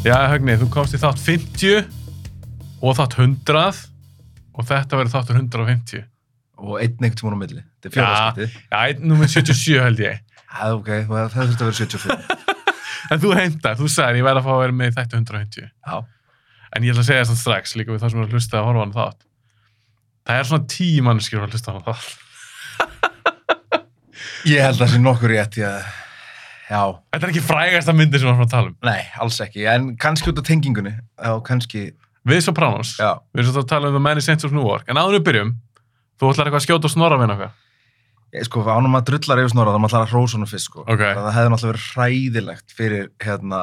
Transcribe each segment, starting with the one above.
Já, Högni, þú komst í þátt 50 og þátt 100 og þetta verður þáttur 150. og einn tímann á milli. Þetta er fjárðarskiptið. Já, einn nummer 77 held ég. Já, ok, það það þurfti að vera 75. En þú heimtar, þú sagðir ég verði að fá að vera með í þættu 150. Já. En ég ætla að segja þetta strax líka við það sem er að hlusta að horfa hann þátt. Það er svona tíu mannskjur að hlusta hann þátt. Ég held að það sé nokkur rétt, já. Já, Þetta er ekki frægasta myndi sem við erum að tala um. nei, alls ekki. En kannski út af tengingunni. Já, kannski, Við Sopranos, já. við erum svo að tala um The Many Saints of Newark. En áður við byrjum, þú ætlar eitthvað að skjóta og snorra við eitthvað. Ég, sko, ánum að drullar yfir snorra, þá maður ætlar að hrósa honum fyrst, sko. Ok. Það hefði náttúrulega verið hræðilegt fyrir, hérna,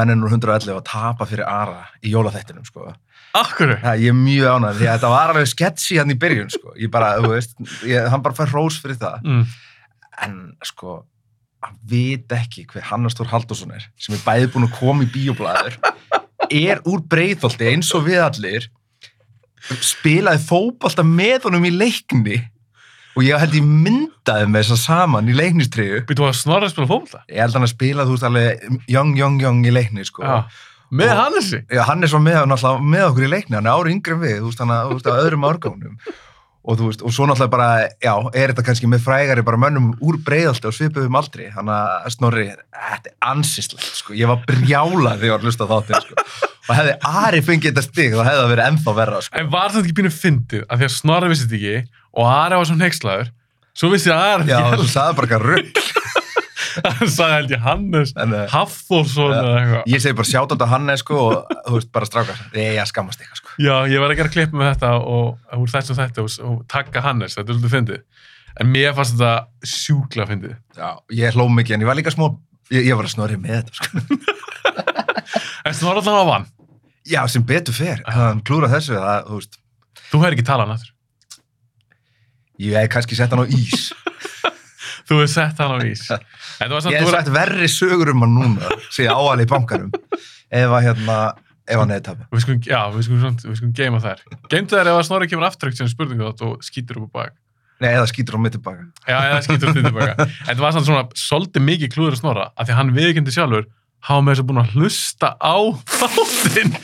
mennin úr 111 að tapa fyrir Ara í jólaþættinum, sko. Akkur? Ja, ég er mjög ánægð, því að þetta var alveg sketchy hann í byrjun, sko. Ég bara, þú veist, ég, hann bara fær hrós fyrir það. Mm. En, sko, hann veit ekki hver Hannes Þór Halldórsson er, sem er bæði búin að koma í bíoblæður, er úr breyðholti eins og við allir, spilaði fótbolta með honum í leikni og ég held ég myndaði með þess að saman í leiknistriðu. Býttu að snorra að spila fólkta? Ég held hann að spila, þú veist, alveg young, young, young í leikni, sko. Já. Með Hannesi? Já, Hannes var með, með okkur í leikni, hann er ári yngri en við, þú veist, hann að, öðrum árgáðunum. Og þú veist, og svo náttúrulega bara, já, er þetta kannski með frægari bara mönnum úr breiðalti og svipuðum aldri, hann að Snorri, þetta er ansislegt, sko, ég var brjálað þegar ég var að hlusta á þáttinn, sko. Og hefði Ari fengið þetta stig, þá hefði það verið ennþá verra, sko. En var þetta ekki pínu fyndið að því að Snorri vissi þetta ekki og Ari var svo neykslaður svo vissi Ari Já, þú sagði bara eitthvað rugg. Hann sagði held ég Hannes eh, Hafþórsson eða eitthvað Ég segi bara sjátt á Hannes, sko, og þú veist, bara strákar. Ég, skammast eitthvað, sko. Já, ég var að gera klipp með þetta og úr þessum þetta og, og takka Hannes, þetta er svolítið fyndið en mér fannst þetta sjúkla fyndið Já, ég hló mikið, en ég var líka smá, ég, ég var að Snorri með þetta, sko. En Snorri allan á vann, Já, sem betur fer, hann klúrað þessu, það, þú veist, þú hefur ekki talað náttúr ég hef kannski sett hann á ís. Þú hefur sett hann á vís Ég hef sagt verri sögur um hann núna, segja áalið í ef að hérna, ef hann tapja. við skulum, já, við skulum, samt- við skulum geima þær Geimtu þær ef að Snorri kemur aftur sem spurningu þátt og skýtur upp á bak Nei, eða skýtur hann mitt tilbaka. Já, eða skýtur upp tilbaka En það var samt svona svolítið mikið klúður að Snorra af því að hann viðkendi sjálfur hafa með þess að búin að hlusta á þáttinn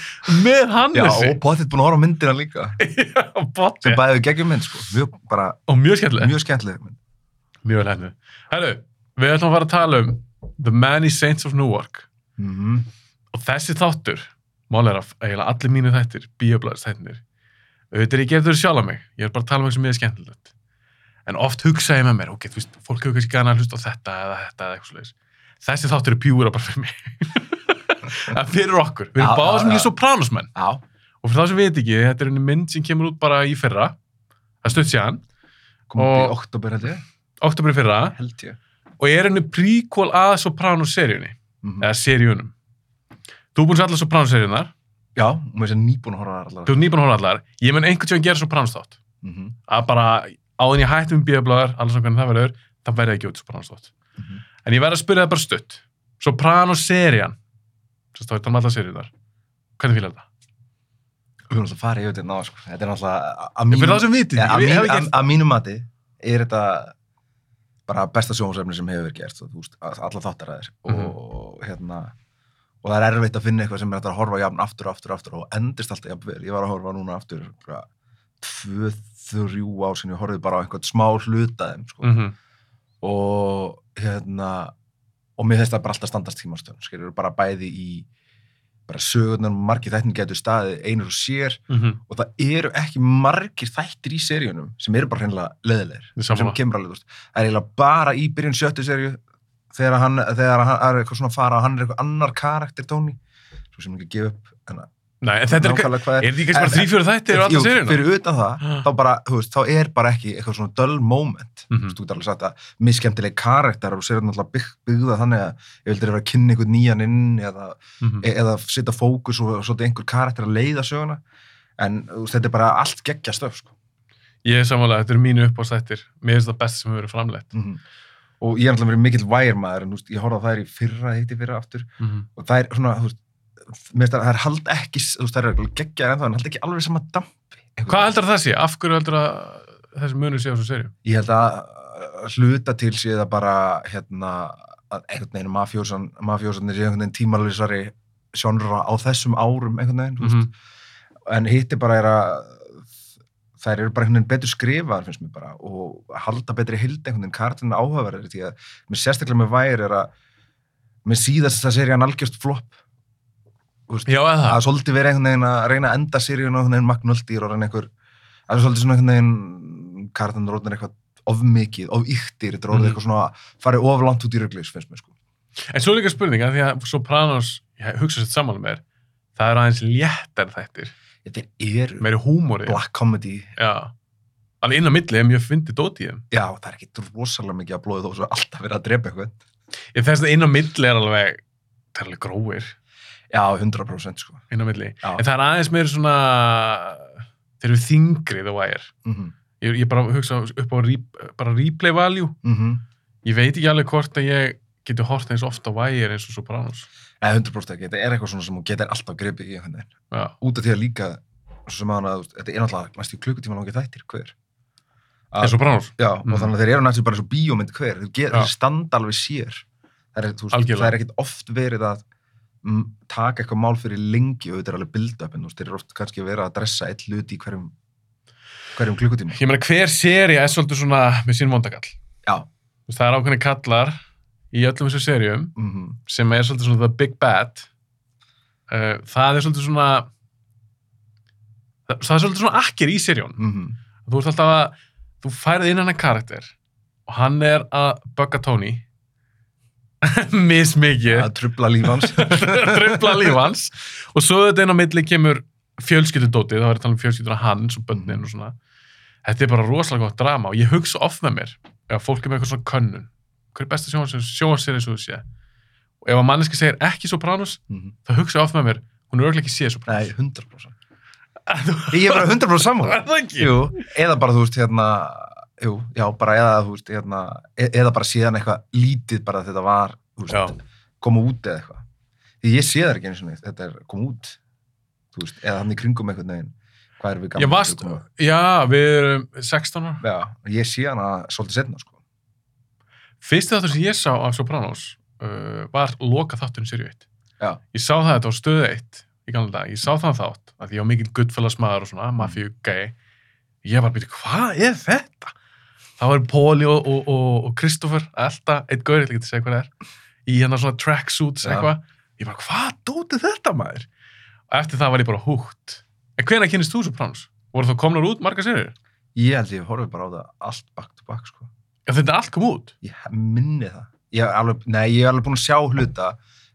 með Já, Hannesi og potið búin að horfa á myndina líka, Já, botti. sem bæði geggjum mynd, sko, mjög, bara, Og mjög skemmtileg. mjög skemmtileg mynd. Mjög vel henni. Herru, við ætlum að fara að tala um The Many Saints of Newark. Mm Og þessi þáttur, mál er að eiginlega allir mínu þættir, bíoblæðis þættir, auðvitað er ég gerð þau sjálf að mig. Ég er bara að tala um eitthvað sem ég er skemmtilegt. En oft hugsa ég með mér, ok, þú veist, fólk hefur kannski gana að hlusta á þetta eða þetta eða eitthvað svoleiðis. Þessi þáttur er pjúra bara fyrir mig. En fyrir okkur. Við erum báða já, sem ekki sopranosmenn. Og fyrir þá sem við veit ekki, þetta er einu mynd sem kemur út bara í fyrra. Það stutt séðan, komið upp í Og- oktober, held ég, oktober í fyrra. held ég. og er henni prequel að Sopranos-seríunni, Mm eða seríunum. Þú er búin að sjá allar Sopranos-seríunar, Já, og mér sé nýbúin að horfa það allar. þú er nýbúin að horfa allar, ég mun einhvern tíðan gera Sopranos-þátt, Mm að bara áðin ég hætti um bíablaðar, allar svona hvernig það verður, það verði ekki út Sopranos-þátt. Mhm. En ég verði að spyrja það bara stutt. Sopranos-serían, sem stóði um allar seríunar, hvernig fílar það? Við erum alltaf að fara yfir bara besta sjónvarsefni sem hefur verið gert, þú veist, alla þáttaræðir Mhm. og hérna og það er erfitt að finna eitthvað sem er að horfa jafn aftur, aftur, aftur og endist alltaf jafn vel. Ég var að horfa núna aftur bara, tvö, þrjú ár sem ég horfði bara á einhvern smá hluta þeim, sko. Mm -hmm. og hérna, og mér finnst það bara alltaf standast tímastöðun, skilur, bara bæði í bara sögurnar, margir þættin getur staðið einur og sér Mhm. og það eru ekki margir þættir í seríunum sem eru bara hreinlega leðilegir sem kemur alveg, það er eiginlega bara í byrjun sjöttu seríu þegar hann, þegar hann er eitthvað svona að fara og hann er eitthvað annar karakter tóni svo sem ekki gefa upp en Nei, en þetta er, er kannski bara En- þrý, fjóru þættir og alltaf seríuna? fyrir utan það, þá bara, veist, þá er bara ekki eitthvað svona dull moment Mhm. þú veist, þú getur alveg sagt að misskemmtileg karakter og sér náttúrulega bygg, byggða þannig að ég vildi vera að kynna einhvern nýjan inn eða, Mhm. e eða setja fókus og svolítið einhver karakter að leiða söguna en veist, þetta er bara allt geggja stöf sko. Ég er samanlega, þetta er mínu uppástættir. Mér finnst það best sem hefur verið framleitt. mm og ég er náttúrulega verið mikill vægirmaður en veist, ég horfði á þær í fyrra, hitti fyrra aftur Mhm. og það er svona, þú veist það er hald ekki, það er geggjaðar ennþá en hald ekki alveg sama dampi Hvað heldur það sé? Af hverju heldur að þessi munur sé á þessu serju? ég held að hluta til sé það bara hérna að einhvern veginn mafjósan mafjósanir sé einhvern veginn tímalýsari sjónra á þessum árum einhvern veginn, mm Mhm. en hitti bara er að þær eru bara einhvern veginn betur skrifaðar finnst mér bara og halda betri hild einhvern veginn kartinu áhugaverðir því að mér sérstaklega með væri er að mér síðast það serið hann algjörst flopp Veist, Já, að það. svolítið verið einhvern veginn að reyna að enda seríun og einhvern veginn magnöldýr og reyna einhver að svolítið svona einhvern veginn kartan rótnar eitthvað of mikið, of yktir þetta er orðið Mhm. eitthvað svona farið of langt út í röglis finnst mér sko En svo er líka spurning, að því að Sopranos, ég hugsa sér saman með, það er aðeins léttar þættir. þetta er Meiri húmóri. black comedy Já. Alveg inn á milli er mjög fyndið dót í þeim. já, það er ekki rosalega mikið að blóði þó svo alltaf verið að drepa eitthvað Ég þess að inn á milli er alveg, það er alveg gróir já, 100% sko inn á milli. Já. En það er aðeins meiri svona, þeir eru þingri The Wire. mm Ég, ég bara hugsa upp á re, bara replay value. -hmm. Ég veit ekki alveg hvort að ég geti hort eins ofta á Wire eins og Sopranos. eða 100% ekki, þetta er eitthvað svona sem hún getur alltaf gripið í út af því að líka sem að hana, þetta er náttúrulega næstu klukkutíma langið þættir hver En að, Sopranos. já, og Mhm. þannig að þeir eru næstu bara svo bíómynd hver þeir, get, þeir standa alveg sér það er, veist, það er ekkit oft verið að mm, taka eitthvað mál fyrir lengi og þetta er alveg build-up en þú veist, þeir eru oft kannski að vera að dressa eitt hluti í hverjum hverjum klukkutíma Ég meina, hver seri er svolítið svona með sín vondakall? já, Það er ákveðin kallar í öllum þessu serjum mm sem er svolítið svona the big bad. Uh, það er svolítið svona það, er svolítið svona akkir í serjón. -hmm. Þú ert alltaf að, þú færið inn hennar karakter og hann er að bugga Tony mismikið. Að trubla líf hans. Tripla líf hans. Og svo þetta inn á milli kemur fjölskyldudótið, þá er þetta um fjölskylduna hans og bönnin og svona. Þetta er bara rosalega gott drama og ég hugsa oft með mér ef fólk er með eitthvað svona könnun hver er besta sjónvarsýri sem þú sé og ef að manneski segir ekki Sopranos Mhm. þá hugsa ég oft með mér, hún er örglega ekki séð nei, Sopranos 100% Þú- ég er bara 100% saman er það eða bara þú veist hérna jú, já, bara eða þú veist hérna e- eða bara síðan eitthvað lítið bara þetta var, þú veist, koma út eða eitthvað. Því ég sé það ekki eins og neitt, þetta er koma út þú veist, eða hann í kringum einhvern veginn hvað er við Ég gaman varst, já, við erum 16 ára Já, ég sé hana svolítið setna sko. Fyrsti þáttur sem ég sá af Sopranos uh, var loka þátturinn Sirius 1. Já. Ég sá það þetta á stöðu 1 í gamla dag. Ég sá þann þátt að ég var mikill guttfælas maður og Mm. svona, mafíu gay. Ég var bara, hvað er þetta? Það var Póli og, og, og, og Kristoffer, alltaf, eitt gaur, ég ætla ekki segja hvað það er, í hérna svona tracksuits eitthvað. Ég bara, hvað dótið þetta maður? Og eftir það var ég bara húgt. En hvenær kynist þú Sopranos? Voru það komnar út marga serið? Ég held ég horfið bara á það allt back to back sko. Þetta allt kom út. Ég minni það. Ég alveg, nei, ég er alveg búin að sjá hluta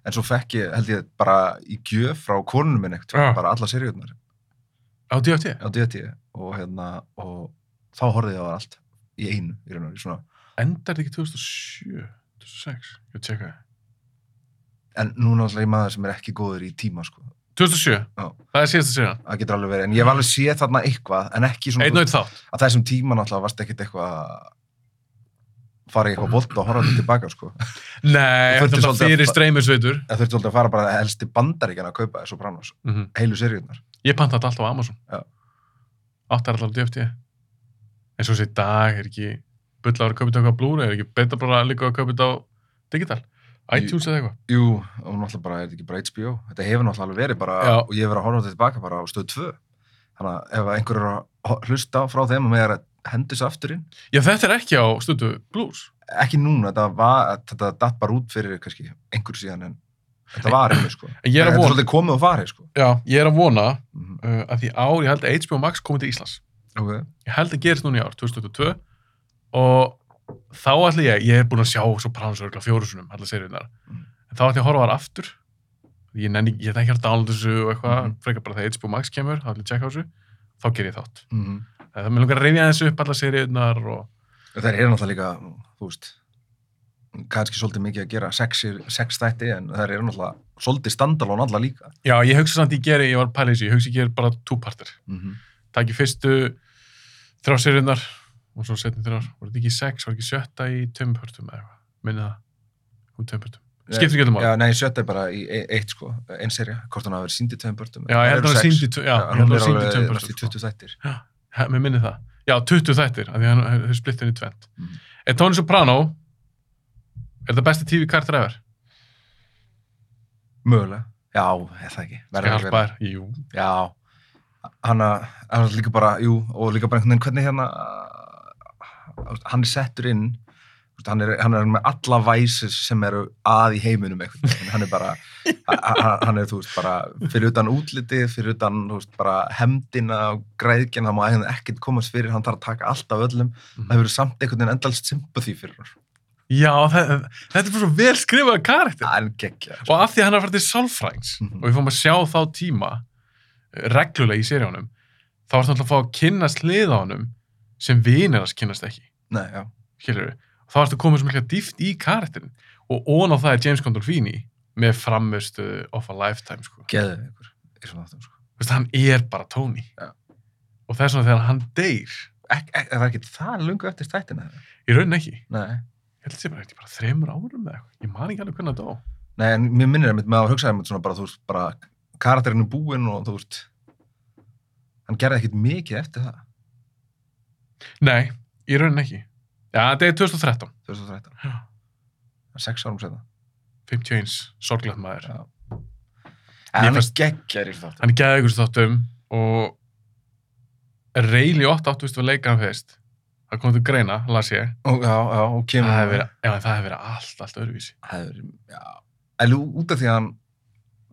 en svo fekk ég, held ég, bara í gjöf frá konunum minn eitthvað, Já. bara alla seriðunar Á DFT? á DT og hérna og þá horfði ég á það allt í einu í raun og veru, svona Endar þetta ekki 2007? 2006? Ég tjekka það. en núna er ég maður sem er ekki góður í tíma sko. 2007? Já. Það er síðast að segja. það getur alveg verið, en ég hef alveg séð þarna eitthvað en ekki svona, Einn og einn þátt. að þessum tíma náttúrulega varst ekkit eitthvað að fara í eitthvað volt og horfa þetta tilbaka sko. Nei, Þú þurftir þetta svolítið að fyrir streymisveitur. það þurfti svolítið að fara bara helst til bandaríkjana að kaupa þessu Sopranos, Mm heilu seriðunar Ég panta þetta alltaf á Amazon. Já. Áttar alltaf á DFT. En svo þessi dag er ekki bullar að kaupa þetta á Blu-ray, er ekki betra bara líka að kaupa þetta á digital. iTunes eða eitthvað. Jú, og náttúrulega bara er þetta ekki bara HBO þetta hefur náttúrulega verið bara Já. og ég hef verið að horfa þetta tilbaka bara á stöð 2 þannig að ef einhver er að hlusta frá þeim og með er að hendur sér aftur inn. Já, þetta er ekki á stundu blues. Ekki núna, þetta var, þetta datt bara út fyrir kannski einhver síðan en þetta var einhver sko. En ég er að Þetta er vona, svolítið komið og farið sko. já, ég er að vona Mhm. uh, að ár, ég held að gerist núna í ár, 2022 og þá ætla ég, ég er búin að sjá Sopranos örgulega fjórusunum, allar seriunar. Mm. En þá ætla ég að horfa þar aftur. Ég nenni, ég ætla ekki að downloada þessu og eitthvað, Mhm. frekar bara þegar HBO Max kemur, þá ætla ég að checka á þessu, þá ger ég þátt. Mm Það er mér langar að reyna þessu upp allar seriunar og Það er náttúrulega líka, þú veist, kannski svolítið mikið að gera sex, sex þætti en það er náttúrulega svolítið standalón alla líka. Já, ég hugsa samt ég geri, ég var þessu, ég hugsa ég geri bara túpartir. Mm -hmm. Takk í fyrstu þrjá seriunar og svo setni þrjár. Var þetta ekki sex, var ekki sjötta í tömpörtum eða eitthvað? Minni það, um tömpörtum. Skiptir ekki öllum Já, máli. nei, sjötta er bara í e- eitt sko, einn serja, hvort hann hafi verið sínd í tveim börtum. Já, ég held að það síndi, já, hann er það síndi tömpörtum. 20. Já, mér minni það. Já, 20 þættir, af því að hann hefur splitt henni í tvent. Mhm. Er Tony Soprano, er það besti TV-kartur efer? Mögulega. Já, er það ekki. Skal ég vera. þér? Jú. Já, hann er líka bara, jú, og líka bara einhvern veginn hvernig hérna, hann er settur inn, hann er, hann er með alla væsis sem eru að í heiminum veginn, hann er bara, hann er, þú veist, bara fyrir utan útlitið, fyrir utan, þú veist, bara hemdina og græðkina, það má eiginlega ekkert komast fyrir, hann þarf að taka allt af öllum, Mhm. það hefur samt einhvern veginn endalst sympathy fyrir hann. Já, það, þetta er bara svo vel skrifaða karakter. Það er geggja. og af því að hann er að fara til sálfræðings Mhm. og við fáum að sjá þá tíma reglulega í seríunum þá er það alltaf að fá að kynnast hlið á honum sem vinir hans kynnast ekki Nei, já. skilur þá er þetta komið svo mikla dýft í karakterin og ón á það er James Gandolfini með framustu of a lifetime sko. Geðið ykkur í svona þáttum, sko. Þú veist, hann er bara Tony Já. og það er svona þegar hann deyr Ek, ek, er það ekki það lungu eftir stættina? í raunin ekki, Nei. ég held að sé bara, ekki bara þreymur árum eða eitthvað, ég man ekki alveg hvernig það dó Nei, en mér minnir einmitt með að hugsa einmitt svona bara, þú veist, bara karakterinu búinn og þú veist, hann gerði ekkit mikið eftir það, nei, í raunin ekki já, þetta er 2013 2013, Já. sex árum setna. 51, sorglegt maður Já. En hann er geggjar í þáttum. hann geði ykkur þáttum og reyli 8 áttu vist að leika hann fyrst það kom til greina, las ég Og, já, já, og það kemur hefði verið, hefði verið allt, allt öðruvísi Það hefur, já. En út af því að hann,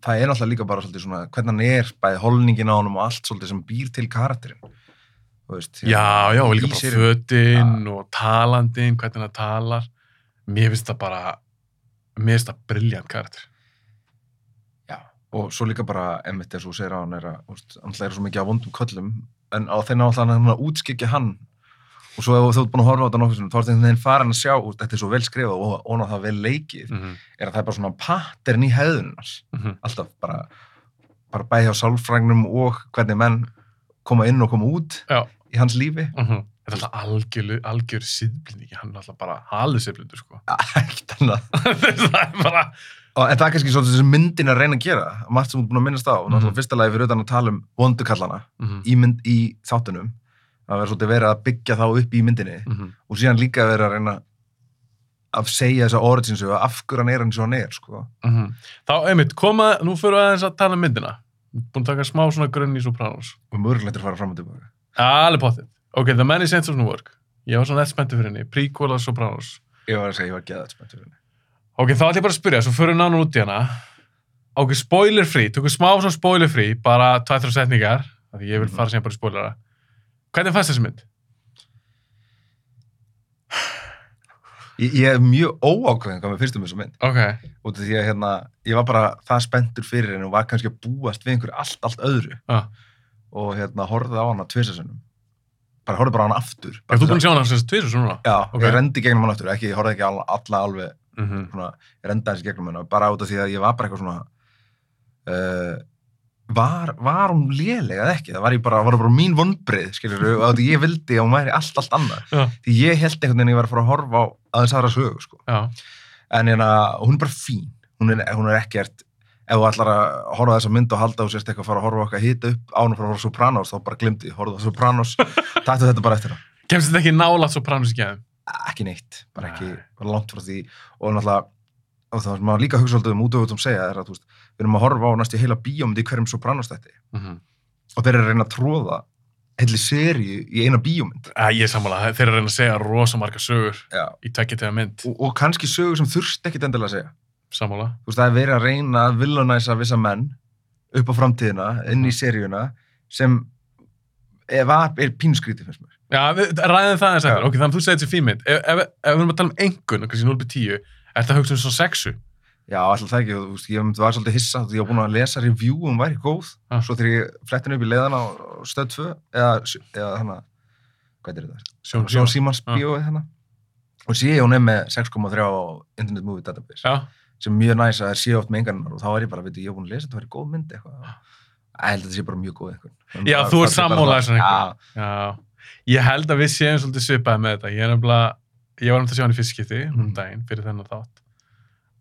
það er náttúrulega líka bara svolítið svona, hvernig hann er, bæði holningin á honum og allt svolítið sem býr til karakterinn. Veist. já, já, og líka bara seríunni. fötin og talandin, hvernig hann talar mér finnst það bara mér finnst það briljant karakter Já, og svo líka bara emitt eins og segir á hann er að, hann er svo mikið á vondum köllum, en á þeirna alltaf hann að útskikja hann og svo ef þú ert búin að horfa á þetta nokkuð sinni, þá er þetta einhvern veginn farin að sjá, þú veist, þetta er svo vel skrifað og, og það vel leikið, mm -hmm. er að það er bara svona pattern í hefðunars, Mm alltaf bara, bara bæði á sálfrægnum og hvernig menn koma inn og koma út Já. í hans lífi. þetta er alltaf algjör, algjör síðblindi, hann er alltaf bara halið síðblindu, sko Ekkert annað. það er bara Og, en það er kannski svolítið sem myndin er að reyna að gera, margt sem þú ert búin að minnast á, og náttúrulega Mhm. fyrsta lagi fyrir utan að tala um vondukallana mm í, mynd, í þáttunum, það verður svolítið verið að byggja þá upp í myndinni -hmm. og síðan líka verið að reyna að segja þessa originsu og af hverju hann er hann svo hann er, sko. Mm Þá, einmitt, koma, nú fyrir aðeins að tala um myndina. Búin að taka smá svona grunn í Sopranos. Og mörgulegt er að fara fram og tilbaka. Allir pottið. Ok, The Many Saints of Newark. Ég var svona eftir spenntu fyrir henni. Prequel af Sopranos. Ég var að segja, ég var geðað spenntur henni. Ok, þá ætlum ég bara að spyrja, svo fyrir nánu út í hana. Ok, spoiler free. Tökum smá svona spoiler free, bara þrjá setningar. Því ég vil fara sem bara í spoilera. Hvernig fannst þessi mynd? Ég, ég er mjög óákveðin hvað með fyrstum þessu mynd. Ok, Út af því að hérna, ég var bara það spenntur fyrir henni og var kannski að búast við einhverju allt, allt öðru. ah. Og hérna, horfði á hana tvisasunum. Bara horfði bara á hana aftur. þú búin að sjá hana þess að tvisur svona? Já, Ok. ég rendi gegnum hana aftur, ekki, ég horfði ekki alla, alla alveg Mm -hmm. svona, ég renda þessi gegnum hennar, bara út af því að ég var bara eitthvað svona uh, var, var hún lélega eða ekki, það var, bara, var bara mín vonbrið, skilur og ég vildi að hún væri allt, allt annað. Já. því ég held einhvern veginn að ég var að fara að horfa á aðeins aðra sögu, sko. Já. en hérna, hún er bara fín, hún er, hún er ekkert ef þú ætlar að horfa þessa mynd og halda og sérst eitthvað að fara að horfa okkar hita upp ánum fyrir að horfa Sopranos, þá bara glimti, horfa Sopranos. Taktu þetta bara eftir það. Kemst þetta ekki nálat Sopranos í geðum? ekki neitt, bara ekki bara langt frá því. Og náttúrulega og það sem maður líka hugsa svolítið um útöfutum segja er að þú veist, við erum að horfa á næstu heila bíómynd í hverjum Sopranos þetta Mm -hmm. og þeir eru að reyna að tróða heilli seríu í eina bíómynd Æ, ég er sammála, þeir eru að reyna að segja rosa marga sögur Já. í tveggjatiða mynd, og, og kannski sögur sem þurft ekkit endilega að segja þú veist, það er verið að reyna að villanæsa vissa menn upp á framtíðina, inn í seríuna sem er, var, er pínskríti finnst mér Já, við ræðum það eins Já. eftir. Ok, þannig að þú segir þetta fín mynd. Ef, ef, ef við erum að tala um engun, kannski 0-10, er þetta um svo sexu? Já, alltaf það ekki, þú veist, ég var svolítið hissa, þú veist, ég var búin að lesa review hún væri góð, Ah. svo þegar ég flettin upp í leiðana á stöð 2, eða, eða hana, hvað er þetta? Sjón, Sjón Símans Ah. bíóið hérna, og sé ég hún er með 6,3 á Internet Movie Database, Já, sem er mjög næs að það sé oft með enganar og þá er ég bara, veit ég, var búin að lesa þetta væri góð mynd eitthvað, ég held að þetta sé bara mjög góð einhvern. Já, þú ert já. Ég held að við séum svolítið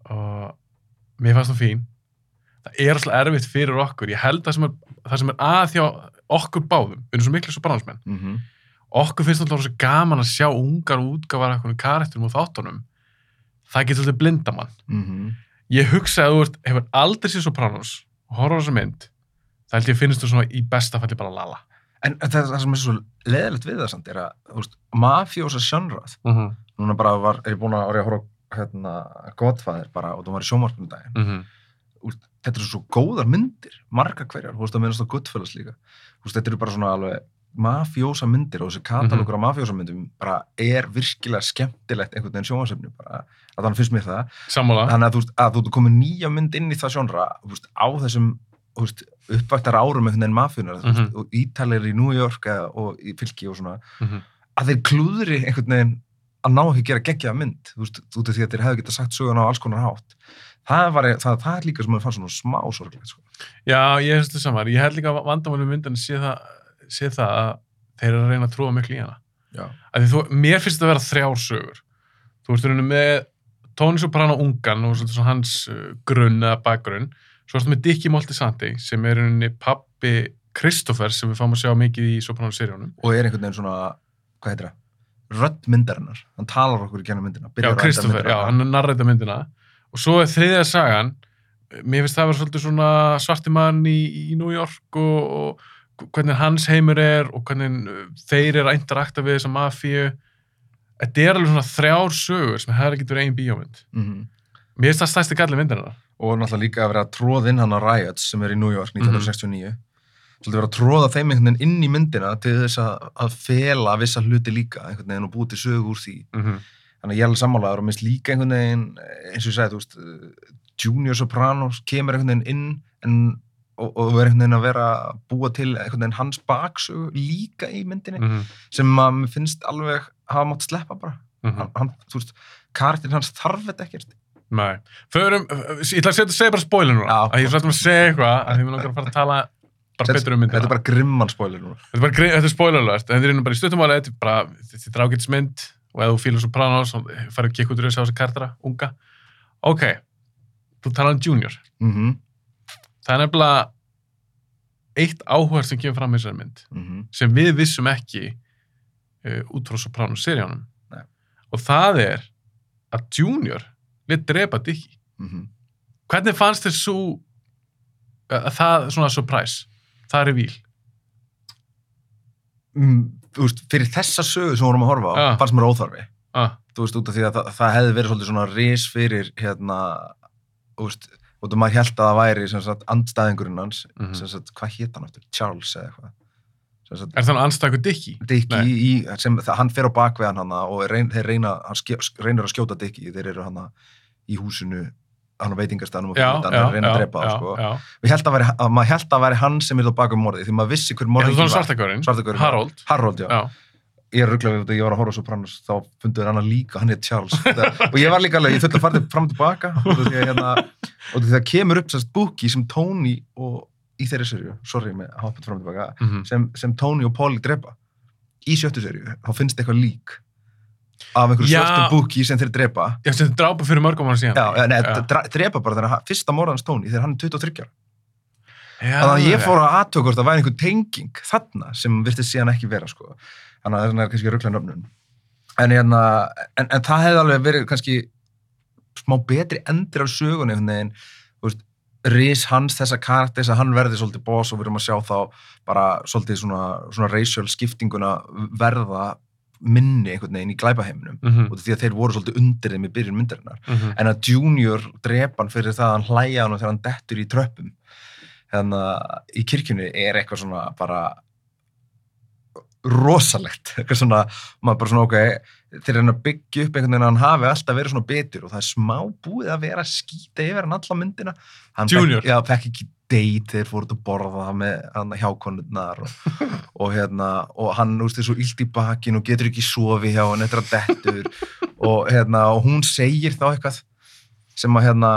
Og mér fannst það fín. Það er alltaf erfitt fyrir okkur. Ég held að sem er, það sem er að þjá okkur báðum, við erum svo miklu svo brannsmenn, mhm, okkur finnst alltaf svo gaman að sjá ungar útgáfar af einhvern karakterum og þáttunum. Það getur alltaf blinda mann. mhm, Ég hugsa að þú ert, hefur aldrei séð Sopranos og horfður þessa mynd, það held ég finnst þú svona í besta falli bara lala. En það, það sem er svo leðilegt við það samt er að, mafjósa sjónrað, Mm -hmm. núna bara var, er ég búin að orðið að horfa hérna, Godfather bara og það var í sjónvarpnum daginn Mm -hmm. úst, þetta eru svo góðar myndir marga hverjar, þú veist að minnast á Goodfellas líka úst, þetta eru bara svona alveg mafjósa myndir og þessi katalókur af mafjósa myndum bara er virkilega skemmtilegt einhvern veginn sjónvarsefni bara að þannig finnst mér það Sammála. þannig að þú veist að þú ert komin nýja mynd inn í það sjónra úst, á þessum uppvættar árum einhvern veginn mafjónar mm Mhm. og ítalir í New York og í fylki og svona Mm -hmm. að þeir klúðri einhvern veginn að ná ekki að gera geggjaða mynd þú veist, út af því að þeir hefðu getað sagt söguna á alls konar hátt það, var, það, það er líka sem að fannst svona smá sorglegt sko. Já, ég finnst það saman. Ég held líka að vandamálum myndan sé það, sé það að þeir eru að reyna að trúa miklu í hana. Þú, mér finnst þetta að vera þrjár sögur. Þú ert rauninni með Tony Soprano ungan og svona hans uh, grunn eða bakgrunn. Svo ertu með Dickie Moltisanti sem er rauninni pappi Kristoffer sem við fáum að sjá mikið í Soprano-seríunum. og er einhvern veginn svona, hvað heitir það rödd myndarinnar, hann talar okkur í gennum myndina Já, myndina. já, hann er narræta myndina. Og svo er þriðja sagan, mér finnst það að vera svolítið svona svarti mann í, í New York og, og hvernig hans heimur er og hvernig uh, þeir eru að interakta við þessa mafíu. Þetta er alveg svona þrjár sögur sem hefði ekki verið einn bíómynd. Mhm. Mér finnst það stærsti galli myndarinnar. og náttúrulega líka að vera að tróða inn hann á Riots sem er í New York Mhm. 1969 svolítið vera að tróða þeim einhvern veginn inn í myndina til þess að, að fela vissa hluti líka einhvern veginn og búið til sögu úr því Mm -hmm. þannig að ég er alveg sammálaður og minnst líka einhvern veginn eins og ég segi, þú veist Junior Sopranos kemur einhvern veginn inn en, og, og verður einhvern veginn að vera að búa til einhvern veginn hans baksögu líka í myndinni Mm -hmm. sem að mér finnst alveg hafa mátt sleppa bara hann, hann, þú veist, karakterin hans þarf þetta ekkert Nei. Förum, ég ætla að segja, bara spoiler núna. Að ég svolítið að segja eitthvað, að því mér langar að fara að tala um þetta er bara grimman spoiler núna Þetta er þetta er spoiler alert, en þetta er nú bara í stuttumáli, þetta er bara, þetta er drágitsmynd og ef þú fýlar Sopranos og farið að kikka út úr þessu á þessu kartara, unga. Ok, þú talar um Junior. mm Það er nefnilega eitt áhverð sem kemur fram í þessari mynd, -hmm. sem við vissum ekki uh, út frá Sopranos-seríunum. Nei. Og það er að Junior lit drepa Dickie. Mm Hvernig fannst þér svo, að það, svona surprise, það er revíl? mm, þú veist, fyrir þessa sögu sem við vorum að horfa á, Já. fannst mér óþarfi Ah, þú veist, út af því að það, það hefði verið svolítið svona ris fyrir hérna, þú veist út af maður held að það væri sem sagt andstæðingurinn hans, Mhm. sem sagt, hvað hétt hann aftur? Charles eða eitthvað er það anstæku Dickie? Dickie í, sem, það, hann fer á bakveðan hann og reyn, þeir reyna, hann ske, reynir að skjóta Dickie, þeir eru hann í húsinu hann á veitingastanum og fyrir já, þeir reyna að drepa það, sko. Við held að, veri, að maður held að veri hann sem er á bakum morðið, því maður vissi hver þú var svartakörinn, Harold. Harold. Ég er rugglega við þetta, ég var að horfa á Sopranos, þá funduður hann líka, hann er Charles. Og ég var líka alveg, ég þurfti að fara til- fram og tilbaka, og að hérna, og því að það kemur upp sérst búki sem Tony og, í þeirri serju, sorry með að hoppa fram og tilbaka, Mhm. sem, sem Tony og Polly drepa. Í sjöttu serju, þá finnst eitthvað lík af einhverju Já. svörtum búki sem þeir drepa. Já, sem drápa fyrir mörgum ára síðan. Já, nei, drepa bara hann- fyrsta morðans Tony, þegar hann er 23 ára. Þannig að ég fór að aðtöku hvort það væri einhver tenging þarna sem virtist síðan ekki vera sko. Þannig að það er kannski rugglega nöfnun. En, hérna, en, en það hefði alveg verið kannski smá betri endir af sögunni veist, ris hans þessa karakters að hann verði svolítið boss og við erum að sjá þá bara svolítið svona, svona racial skiptinguna verða minni einhvern veginn í glæpaheiminum Mhm, og því að þeir voru svolítið undir þeim í byrjun myndarinnar. Mhm. en að Junior drepa hann fyrir það að hann hlæja hann þegar hann dettur í tröppum. Hérna í kirkjunni er eitthvað svona bara rosalegt. Eitthvað svona, maður bara svona ok þeir reyna að byggja upp einhvern veginn að hann hafi alltaf verið svona betur og það er smá búið að vera að skýta yfir hann alla myndina. Hann Junior. fekk, já, fekk ekki date þeir fóruð að borða það með hann hjákonurnar og, og hérna og hann er svo illt í bakin og getur ekki sofi hjá hann eftir að dettur og hérna og hún segir þá eitthvað sem að hérna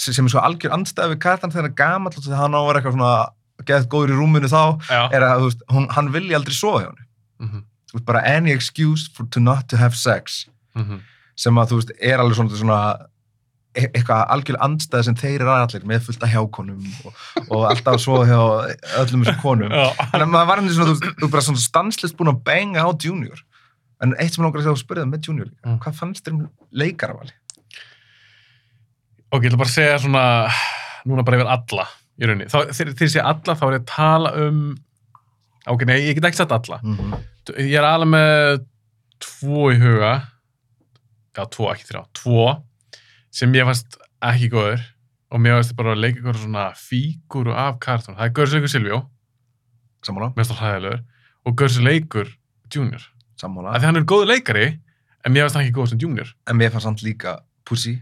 sem er svo algjör andstæði við kartan þegar gamall og þegar hann á að vera eitthvað svona geðt góður í rúminu þá Já. er að veist, hún, hann vilji aldrei sofa hjá hann Mhm, þú veist, bara any excuse for to not to have sex mhm. sem að þú veist, er alveg svona, svona eitthvað algjörlega andstæði sem þeir eru allir með fullt af hjákonum og, og alltaf sofa hjá öllum þessum konum. Þannig að maður var henni svona, þú þú bara svona stanslist búin að benga á Junior. En eitt sem langar að spyrja það með Junior Mm. hvað fannst þér um leikaravali? Ok, ég ætla bara segja svona, núna bara yfir alla í rauninni. Þegar ég segja alla, þá er ég að tala um, ok, nei, ég get ekki sagt alla. Mm -hmm. Ég er alveg með tvo í huga, já, tvo, ekki þrjá, tvo, sem ég fannst ekki góður og mér fannst bara að leika ykkur svona fíguru af kartun. Það er Görsi leikur Silvjó, Sammála? mest á hlæðilegur, og Görsi leikur Junior. Sammála. Af því hann er góður leikari, en mér fannst hann ekki góð sem Junior. En mér fannst samt líka Pussy.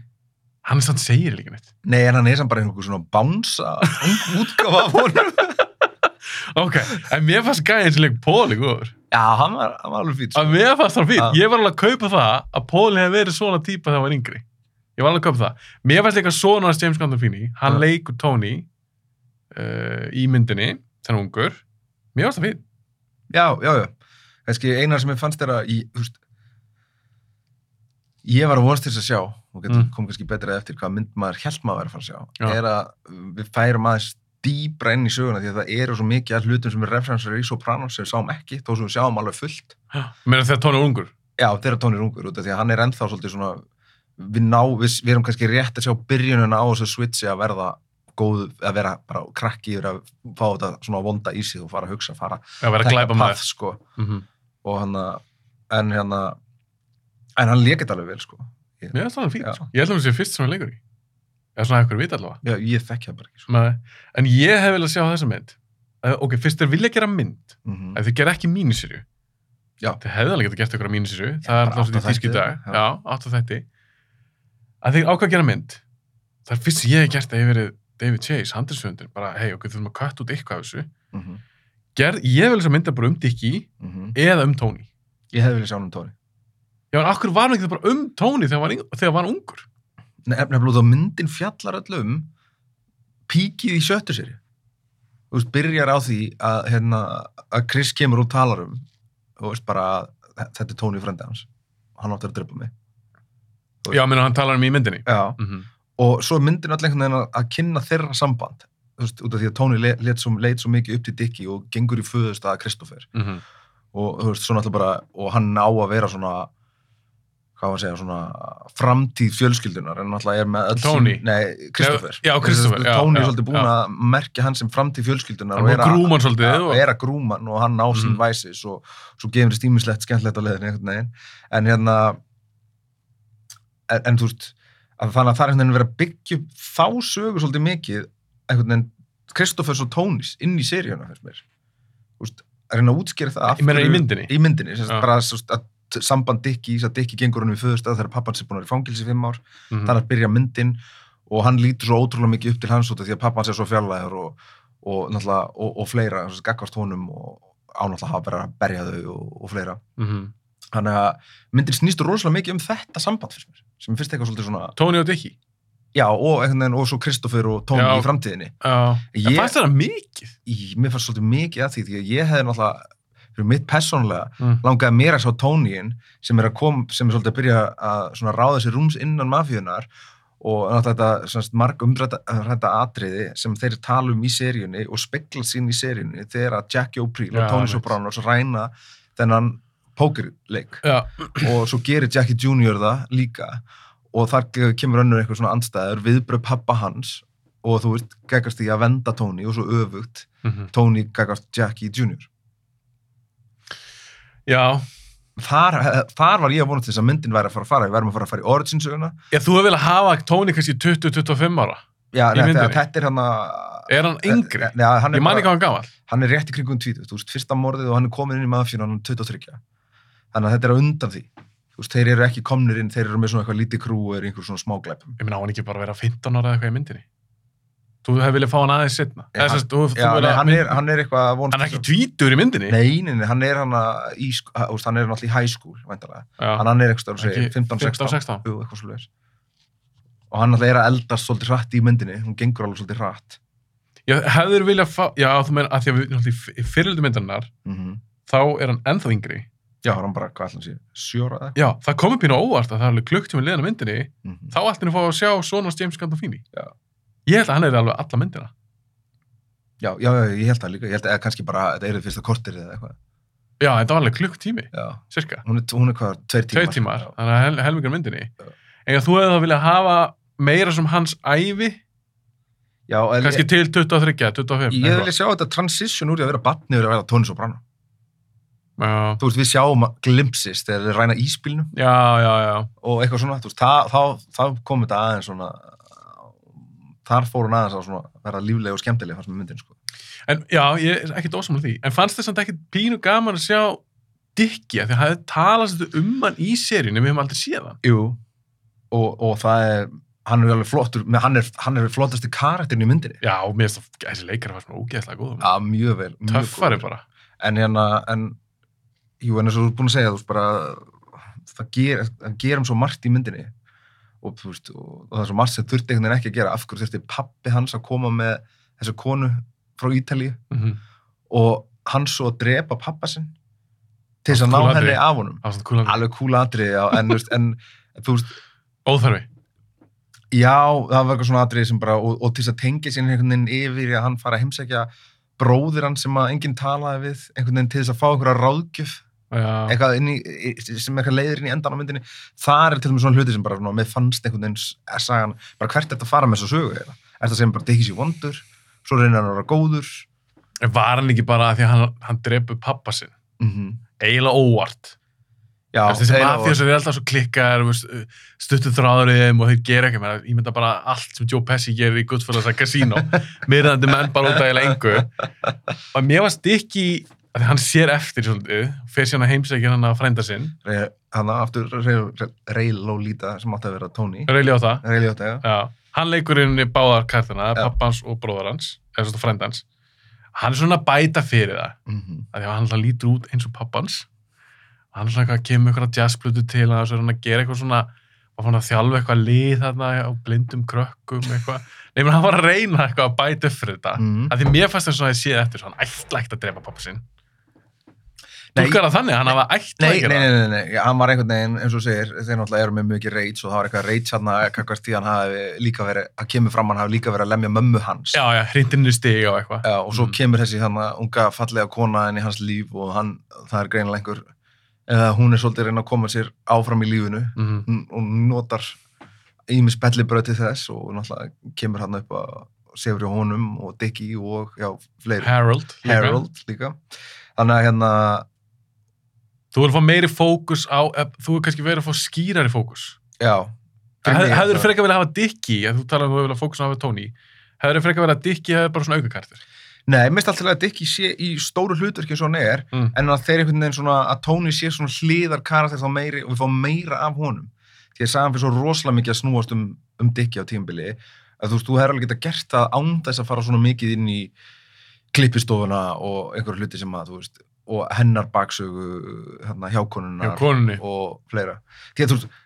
Hann er samt segir líka neitt. Nei, en hann er samt bara einhver svona bánsa, ung útgáfa af honum. Ok, en mér fannst gæðin sem leik Póli góður. Já, hann var, hann var alveg fýtt. að mér fannst það fínt, Já. ég var alveg að kaupa það að Póli hefði verið svona típa þegar hann var yngri ég var alveg að kaupa það mér fannst líka svona James Gandolfini hann Já. leikur Tony uh, í myndinni, þennan ungur mér fannst það fínt Já, já, já. Kannski einar sem ég fannst þér að, ég, þú veist, ég var að vonast til þess að sjá, og Mm. kom kannski betra eftir hvað mynd maður held maður að vera að fara að sjá, Já. er að við færum aðeins dýbra inn í söguna því að það eru svo mikið að hlutum sem er referensar í Sopranos sem við sáum ekki, þó sem við sjáum alveg fullt. mér er þegar Tony er ungur Já, þeirra tónir ungur út af því að hann er ennþá svolítið svona, við ná, við, við erum kannski rétt að sjá byrjununa á þessu switchi að verða góð, að vera bara krakki yfir að fá þetta svona vonda í sig og fara að hugsa, fara að að path, maður sko mm -hmm. og hann að en hérna en hann lekit alveg vel sko ég, það fínt, Já. sko. ég held að hann sé fyrst sem hann leikur í eða svona eitthvað vita allavega já, ég þekki það bara ekki sko. En ég hef vel að sjá þessa mynd ok, fyrst þeir vilja gera mynd mm -hmm. ef þeir gera ekki mínisýrju Já. þeir hefði alveg getað gert eitthvað mínisýrju það er alltaf átta svona tísk í þætti, dag já. já, átt að að þeir ákvað að gera mynd. Það er fyrst ég hef gert að ég verið David Chase, handelsfjöndir, bara hei, ok, þurfum að kvætt út eitthvað af þessu. Gerð, ég vil þess að mynda bara um Dickie eða um Tony. Ég hefði viljað sjá hann um tóni já, en akkur var hann ekki bara um Tony þegar hann var, yng- þegar var hann ungur nefnilega þá myndin fjallar öll um píkið í sjöttu séri. Þú veist, byrjar á því að hérna, að Chris kemur og talar um þú veist bara að þetta er Tony frendi hans. Hann áttur að drepa mig já, menn hann talar um í myndinni Já. mm og svo er myndin allir einhvern veginn að, kynna þeirra samband þú veist, út af því að Tony le- leit svo, leit svo mikið upp til Dickie og gengur í föðust að Kristoffer -hmm. og þú veist, svo náttúrulega bara og hann á að vera svona hvað var að segja, svona framtíð fjölskyldunar, en náttúrulega er með öll Tony? sín, nei, Kristoffer Já, Christopher, já, Tony já, er svolítið búin að merkja hann sem framtíð fjölskyldunar hann var að- grúman svolítið ja, og, er að grúma hann og hann á sín Mhm. væsis og svo gefur þess tímislegt skemmtilegt á leiðinu einhvern veginn en en, þú veist að það er einhvern veginn að byggja upp þá sögu svolítið mikið einhvern veginn Kristoffers og Tónis inn í seríuna fyrst mér veist, að reyna að útskýra það meina í myndinni? í myndinni, Já. bara svo, að samband Dickie, að Dickie gengur hann við föðustað þegar pappan sé búin að vera í fangilsi fimm ár Mhm. þannig að byrja myndin og hann lítur svo ótrúlega mikið upp til hans út af því að pappan sé svo fjarlæður og, og, og, og fleira, þess að gaggvart honum og ánáttúrulega hafa verið að berja þau og, og fleira. Mhm. Þannig að myndin snýstur rosalega mikið um þetta samband fyrst mér, sem fyrst eitthvað svolítið svona, Tony og Dickie já, og, einhvern veginn, og svo Kristoffer og Tony Já. í framtíðinni. já, Ég- ég fannst það mikið Í, mér fannst svolítið mikið að því, því að ég hefði náttúrulega, fyrir mitt persónulega, mm. langaði mér að sjá Tóníin sem er að kom, sem er svolítið að byrja að svona ráða sér rúms innan mafíunar og náttúrulega þetta svona marg umrætta atriði sem þeir tala um í seríunni og spekla sín í seríunni þegar að Jackie O'Preel Já, og Tony einmitt. Sopranos ræna þennan pókerleik og svo gerir Jackie Jr. það líka og þar ke- kemur önnur eitthvað svona andstæður viðbröð pappa hans og þú veist, gegast því að venda Tony og svo öfugt Mhm. Tony gegast Jackie Jr. Já, Þar, þar var ég að vonast þess að myndin væri að fara að fara, við verðum að fara að fara í Origin-söguna Já, þú hefur viljað hafa Tony kannski 20-25 ára. Já, nei, þetta er hann að Er hann yngri? Já, hann er, Ég man ekki hvað hann gamall. hann er rétt í kringum 20, þú veist, fyrsta morðið og hann er komin inn í er 23. Þannig að þetta er á undan því. Veist, þeir eru ekki komnir inn, þeir eru með svona eitthvað lítið krú eru einhver svona smáglæpum. Ég meina, á hann ekki bara að vera 15 ára eða eitthvað í myndinni? Þú hefur viljað fá hann aðeins setna. Eða, sérst, þú, þú Já, nei, hann er, hann er eitthvað að vonast hann er ekki tvítur í myndinni? Nei, nei, nei, hann er hann að í, veist, hann er náttúrulega í high school. Hann, hann er eitthvað, segir, 15, 16. 15-16. Jú, eitthvað Og hann náttúrulega er að eldast svolítið hratt í myndinni, hún gengur alveg svolítið hratt. Já, hefur viljað fá, já, þú meina, að því að fyrirldu myndarinnar, Mm þá er hann ennþá yngri. Já, hann bara, hvað ætla hann sé, sjóra eða? Já, það komið pínu á óvart að það er alveg klukktíma liðan á myndinni, Mm -hmm. þá allt henni fá að sjá svona James Gandolfini. Já. Ég held að hann er alveg alla myndina. Já, já, já, ég held það líka, ég held að eða kannski bara, þetta er það fyrsta kortir eða eitthvað. Já, þetta var alveg klukktími, Já, cirka. hún er, hún er hvað, tveir tímar. Tvei tímar, þannig að hel, helmingur af myndinni. Já. En að þú hefði þá viljað hafa meira sem hans ævi, Já, en kannski ég, til 23, 25. ég vilja sjá þetta transition úr að vera batni að vera Tony Soprano. Já, Þú veist, við sjáum glimpsist þegar þeir ræna íspilnum og eitthvað svona, þú veist, þá, þá kom þetta aðeins svona, þar fór hún aðeins að svona vera lífleg og skemmtileg fannst með myndin, sko. En já, ég er ekkert ósamlega því. En fannst þess að ekkert pínu gaman að sjá Dickie, af því að það svolítið um hann í seríunni, við höfum aldrei séð hann. Jú. Og, og það er, hann er alveg flottur, með, hann er, hann er flottasti karakterin í myndinni. Já, og mér finnst það, þessi leikara var svona ógeðslega góð. Já, mjög vel. mjög Töffari góður. bara. En hérna, en, jú, en eins og þú er búin að segja, þú veist, bara, það ger, það gerum svo margt í myndinni og, veist, og, og það er svo margt sem þurfti einhvern veginn ekki að gera. Af hverju þurfti pappi hans að koma með þessa konu frá Ítalíu Mm og hann svo að drepa pappa sinn til þess að ná cool henni af honum. Kúlan. Alveg kúla atrið, já, en, veist, en, þú veist, Óþarfi. já, það var eitthvað svona atrið sem bara, og, og til þess að tengja sér einhvern veginn yfir að hann fara að heimsækja bróðir hann sem að enginn talaði við, einhvern veginn til þess að fá einhverja ráðgjöf eitthvað inn í, í- sem eitthvað leiðir inn í endan á myndinni þar er til dæmis svona hluti sem bara svona, með fannst einhvern veginn sagan, bara hvert er þetta að fara með þessu sögu er þetta sem bara dekki sér vondur svo reynir hann að vera góður var hann ekki bara að því að hann, hann drepu pappa sinn? mm -hmm. Eiginlega óvart. já, Þessi eiginlega mafjósar eru alltaf svo klikkar, stuttu þráður í þeim og þeir gera ekki með það. Ég mynda bara allt sem Joe Pesci gerir í að Casino. Myrðandi menn bara út af eiginlega engu. Og mér var stikki, að hann sér eftir svolítið, fer síðan að heimsækja hann að frænda sinn. Hann aftur Reylo Líta sem átti að vera Tony það. Já. Hann leikur inn í báðar kartina, Já. pappans og bróðar hans, eða svona frændans. Hann er svona að bæta fyrir það. mm -hmm. að því að hann lítur út eins og pappans og hann alltaf eitthvað kemur eitthvað jazzblutu til hann og svo er hann að gera eitthvað svona og að þjálfa eitthvað lið þarna á blindum krökkum eitthvað nefnir hann var að reyna eitthvað að bæta upp fyrir þetta Mhm. að því mér fannst þess að ég séð eftir hann ætla ekkert að drepa pappa Túlkar það þannig, hann hafa ætla Nei, ekki nei, nei, nei, nei, hann var einhvern veginn, eins og segir, þeir náttúrulega eru með mjög reyts og það var eitthvað reyts hann að kakvart hann hafi líka verið, að kemur fram hann hafi líka verið að lemja mömmu hans. Já, já, hrindinni stiga og eitthvað Já, og svo Mm. kemur þessi þannig unga fallega kona í hans líf og hann, það er greinilega einhver, eða hún er svolítið að reyna að koma sér áfram í lífinu. Hún- og notar ímis bellibröð til þess og náttúrulega kemur hann upp að sefur í honum og Dickie og já, fleiri. Harold líka. Harold líka. Þannig að hérna, Þú vil fá meiri fókus á eh, þú vil kannski verið að fá skýrari fókus já. Hefur það- frekar viljað hafa Dickie, að þú talar um að þú vilja fókus á að hafa Tony Hefur frekar viljað að Dickie hefur bara svona aukakartir Nei, mest alltaf að Dickie sé í stóru hlutverki hann er, Mm. en að þeir einhvern veginn svona, að Tony sé svona hliðar karakter þá meiri og við fáum meira af honum. Því að sagan fyrir svo rosalega mikið að snúast um, um Dickie á tímbili, að þú veist, þú hefur alveg getað gert það og hennar baksögu, hérna, hjá konunni og fleira. Því að þú veist,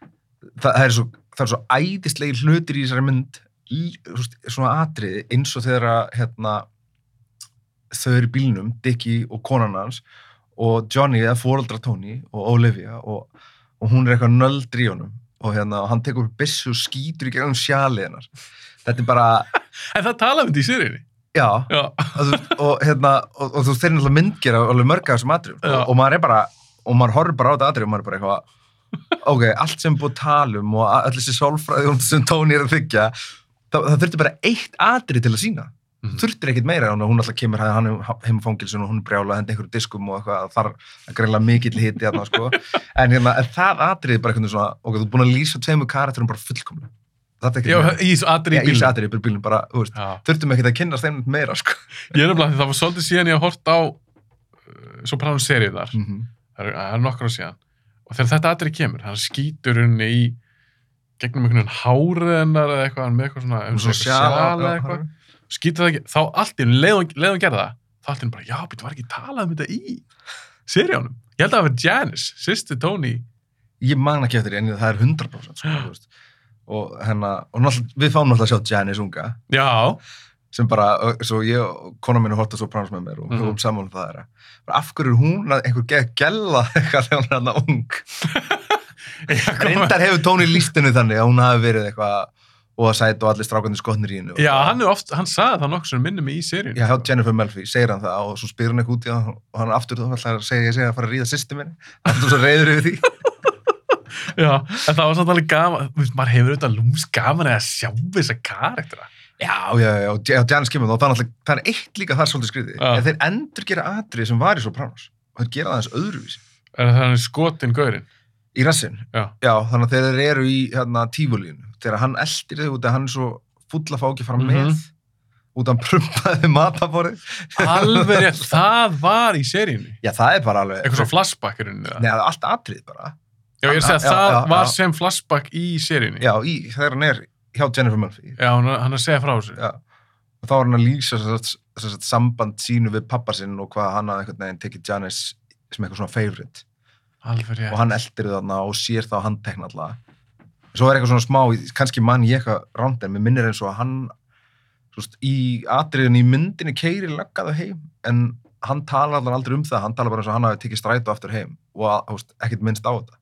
það, það er svo, svo æðislegir hlutir í þessari mynd, í, veist, svona atriði eins og þegar að, hérna, þau eru í bílnum, Dickie og konan hans og Johnny eða fóreldra Tony og Olivia og, og hún er eitthvað nöldri í honum og hérna, og hann tekur upp byssu og skýtur í gegnum sjalið hennar. Þetta er bara, En það talaði um þetta í seríunni já, Já, og, og hérna, og, og þú þeir náttúrulega myndgera alveg mörg af þessum atriðum. Og, maður er bara, og maður horfir bara á þetta atrið og maður er bara eitthvað, ok, allt sem búið að tala um og allir þessi sálfræði sem Tony er að þykja það, það þurfti bara eitt atri til að sína Mhm. þurftir ekkit meira hún, hún alltaf kemur hann heim á fangilsun og hún brjála henda einhverju diskum og eitthvað þar greinlega mikill hiti hérna, sko. en hérna, það atrið bara veginn svona, ok, þú er búin að lýsa tveimur karakterum bara fullkomlega það ekki Já, meira. í þessu atrið Já, í bílum bara, þú veist, þurftum ekkit að kynna þeim meira, sko. Ég er nefnilega, því það var svolítið síðan ég að horta á uh, Sopranos seríu þar. Mm -hmm. Það er, það er nokkur á síðan. Og þegar þetta atrið kemur, hann skýtur henni í gegnum einhvern veginn hárið hennar eða eitthvað, með eitthvað svona, eins og eitthvað sjal eða eitthvað. skýtur það ekki, þá allt í einu, leið og leið og gerða það, þá allt í einu bara, já, býttu var ekki talað um þetta í seríunum. Ég held að það var Janice, sýsti Tony. ég man ekki eftir því, en það er 100% sko. Og hérna, og við fáum náttúrulega að sjá Janice unga Já, sem bara, svo ég og kona mínu horta svo prans með mér og Mhm. vorum saman um það þeirra. Bara, af hverju er hún að einhver geð gælla eitthvað þegar hún er hérna ung reyndar hefur Tóni lístinu þannig að hún hafi verið eitthvað og að sæta og allir strákandi skotnir í hennu Já, hann er oft, hann sagði það nokkuð sem minnir mig í seríunum. Já, hjá Jennifer Melfi, segir hann það og svo spyr hann eitthvað út í það og hann aftur þá ætlar að segja, að fara að ríða sýsti minni hann er svo reyður yfir því Já, en það var samt alveg gaman, þú veist, maður hefur auðvitað lúms gaman að sjá þessa karaktera. Já, já, já, og J- og Janice kemur þá það er, er eitt líka þar svolítið skrítið Já. en þeir endur gera atrið sem var í Sopranos og þeir gera það eins öðruvísi Er það hann er skotin gaurinn? í rassin Já. þannig að þeir eru í hérna, tífulínu þegar hann eldir þau út hann er svo full að fá ekki fara með út að hann prumpaði mataborið Alveg það var í seríunni. Já, það er bara alveg Eitthvað svo flashback unni það. Nei, það er allt atrið bara Já, ég er að segja, Já, það já, var já. sem flashback í seríunni. Já, í, þegar hann er hjá Jennifer Murphy Já, hann, er- hann að segja frá þessu. Já. og þá er hann að lýsa sem sagt, samband sínu við pappa sinn og hvað hann hafði einhvern veginn tekið Janice sem eitthvað svona favorite Alveg rétt. og hann eldir þarna og sér þá handtekna alltaf svo er eitthvað svona smá, kannski mann ég eitthvað ránd en mér minnir eins og að hann svo, veist, í atriðin í myndinni keiri löggaðu heim en hann talar allan aldrei um það, hann talar bara eins og hann hafi tekið strætó aftur heim og að, ekkert minnst á þetta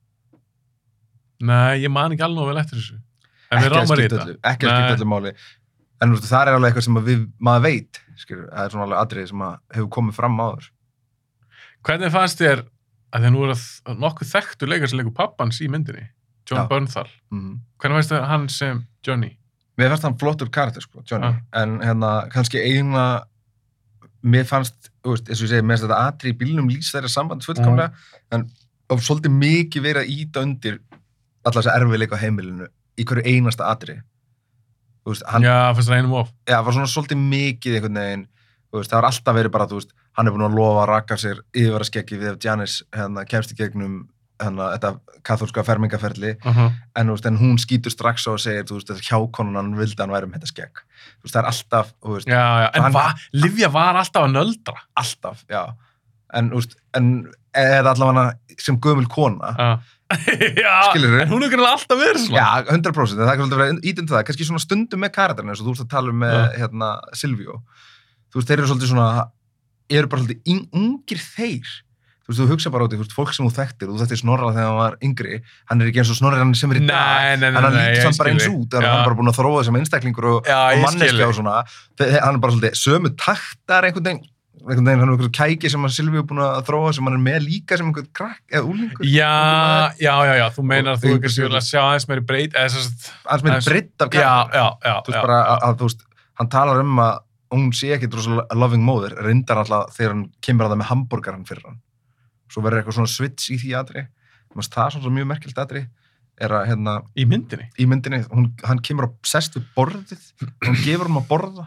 Nei, ég man ekki alveg vel eftir þessu. En ekki að skipta öllu, ekki að skipta öllu máli en þú veist, það er alveg eitthvað sem við, maður veit skilur, það er svona alveg atrið sem að hefur komið fram áður Hvernig fannst þér, að að nú er að nokkuð þekktu leikar sem leikur pappans í myndinni, John Já. Bernthal. mm Hvernig fannst þér hann sem Johnny? mér fannst hann flottur karakter sko, Johnny, Ja. en hérna kannski eina mér fannst, þú veist, eins og ég segi, mér finnst þetta atrið í bílnum lýsa þeirra samband fullkomlega en of svolítið mikið verið að íta undir alla þessa erfiðleika á heimilinu í hverju einasta atrið þú veist, hann, Já, fannst það einum of. já, var svona svolítið mikið einhvern veginn, veist, það var alltaf verið bara, þú veist, hann er búin að lofa að raka sér yfir að skeggi við ef Janis hérna, kemst í gegnum hérna, þetta kathólska fermingaferli Uh -huh. en, veist, en hún skýtur strax á og segir, að hjákonunan vildi hann væri um þetta skegg það er alltaf, Já, já, en Hann- va, Livja var alltaf að nöldra. alltaf, já en, en eða allavega sem gömul kona. Já, já Skilurðu? en hún er greinlega alltaf verið svona. Já, 100% en það er svolítið verið ítum það, kannski svona stundum með karakterinu eins og þú veist að tala um með hérna, Silvíó. Þú veist, þeir eru svolítið svona eru bara svolítið ungir þeir. Þú veist, þú hugsa bara út í, þú veist, fólk sem þú þekktir og þú þekktir Snorra þegar hann var yngri hann er ekki eins og Snorri hann sem er í dag. Nei, nei, nei, hann lítur ég samt bara eins út, hann er bara búin að þróa sem einstaklingur og, og manneskja og svona. Hann er bara svolítið sömu taktar einhvern veginn einhvern veginn, hann er einhvern kæki sem að Silvíó er búin að þróa sem hann er með líka sem einhvern krakk eða úlingur Já, já, já, já, þú meinar að þú ykkur sér að sjá aðeins meiri breyt, eða þess að, hans með Aðeins- af já, karakter já, já, þú veist bara að, að þú veist, hann talar um að hún sé ekki rosalega loving móðir, reyndar alltaf þegar hann kemur að það með hambúrgaran fyrir hann. Svo verður eitthvað svona switch í því Mest, það er svona mjög merkilt atri er að hérna í myndinni. í myndinni, hún, hann kemur og sest við borðið, hún gefur hann að borða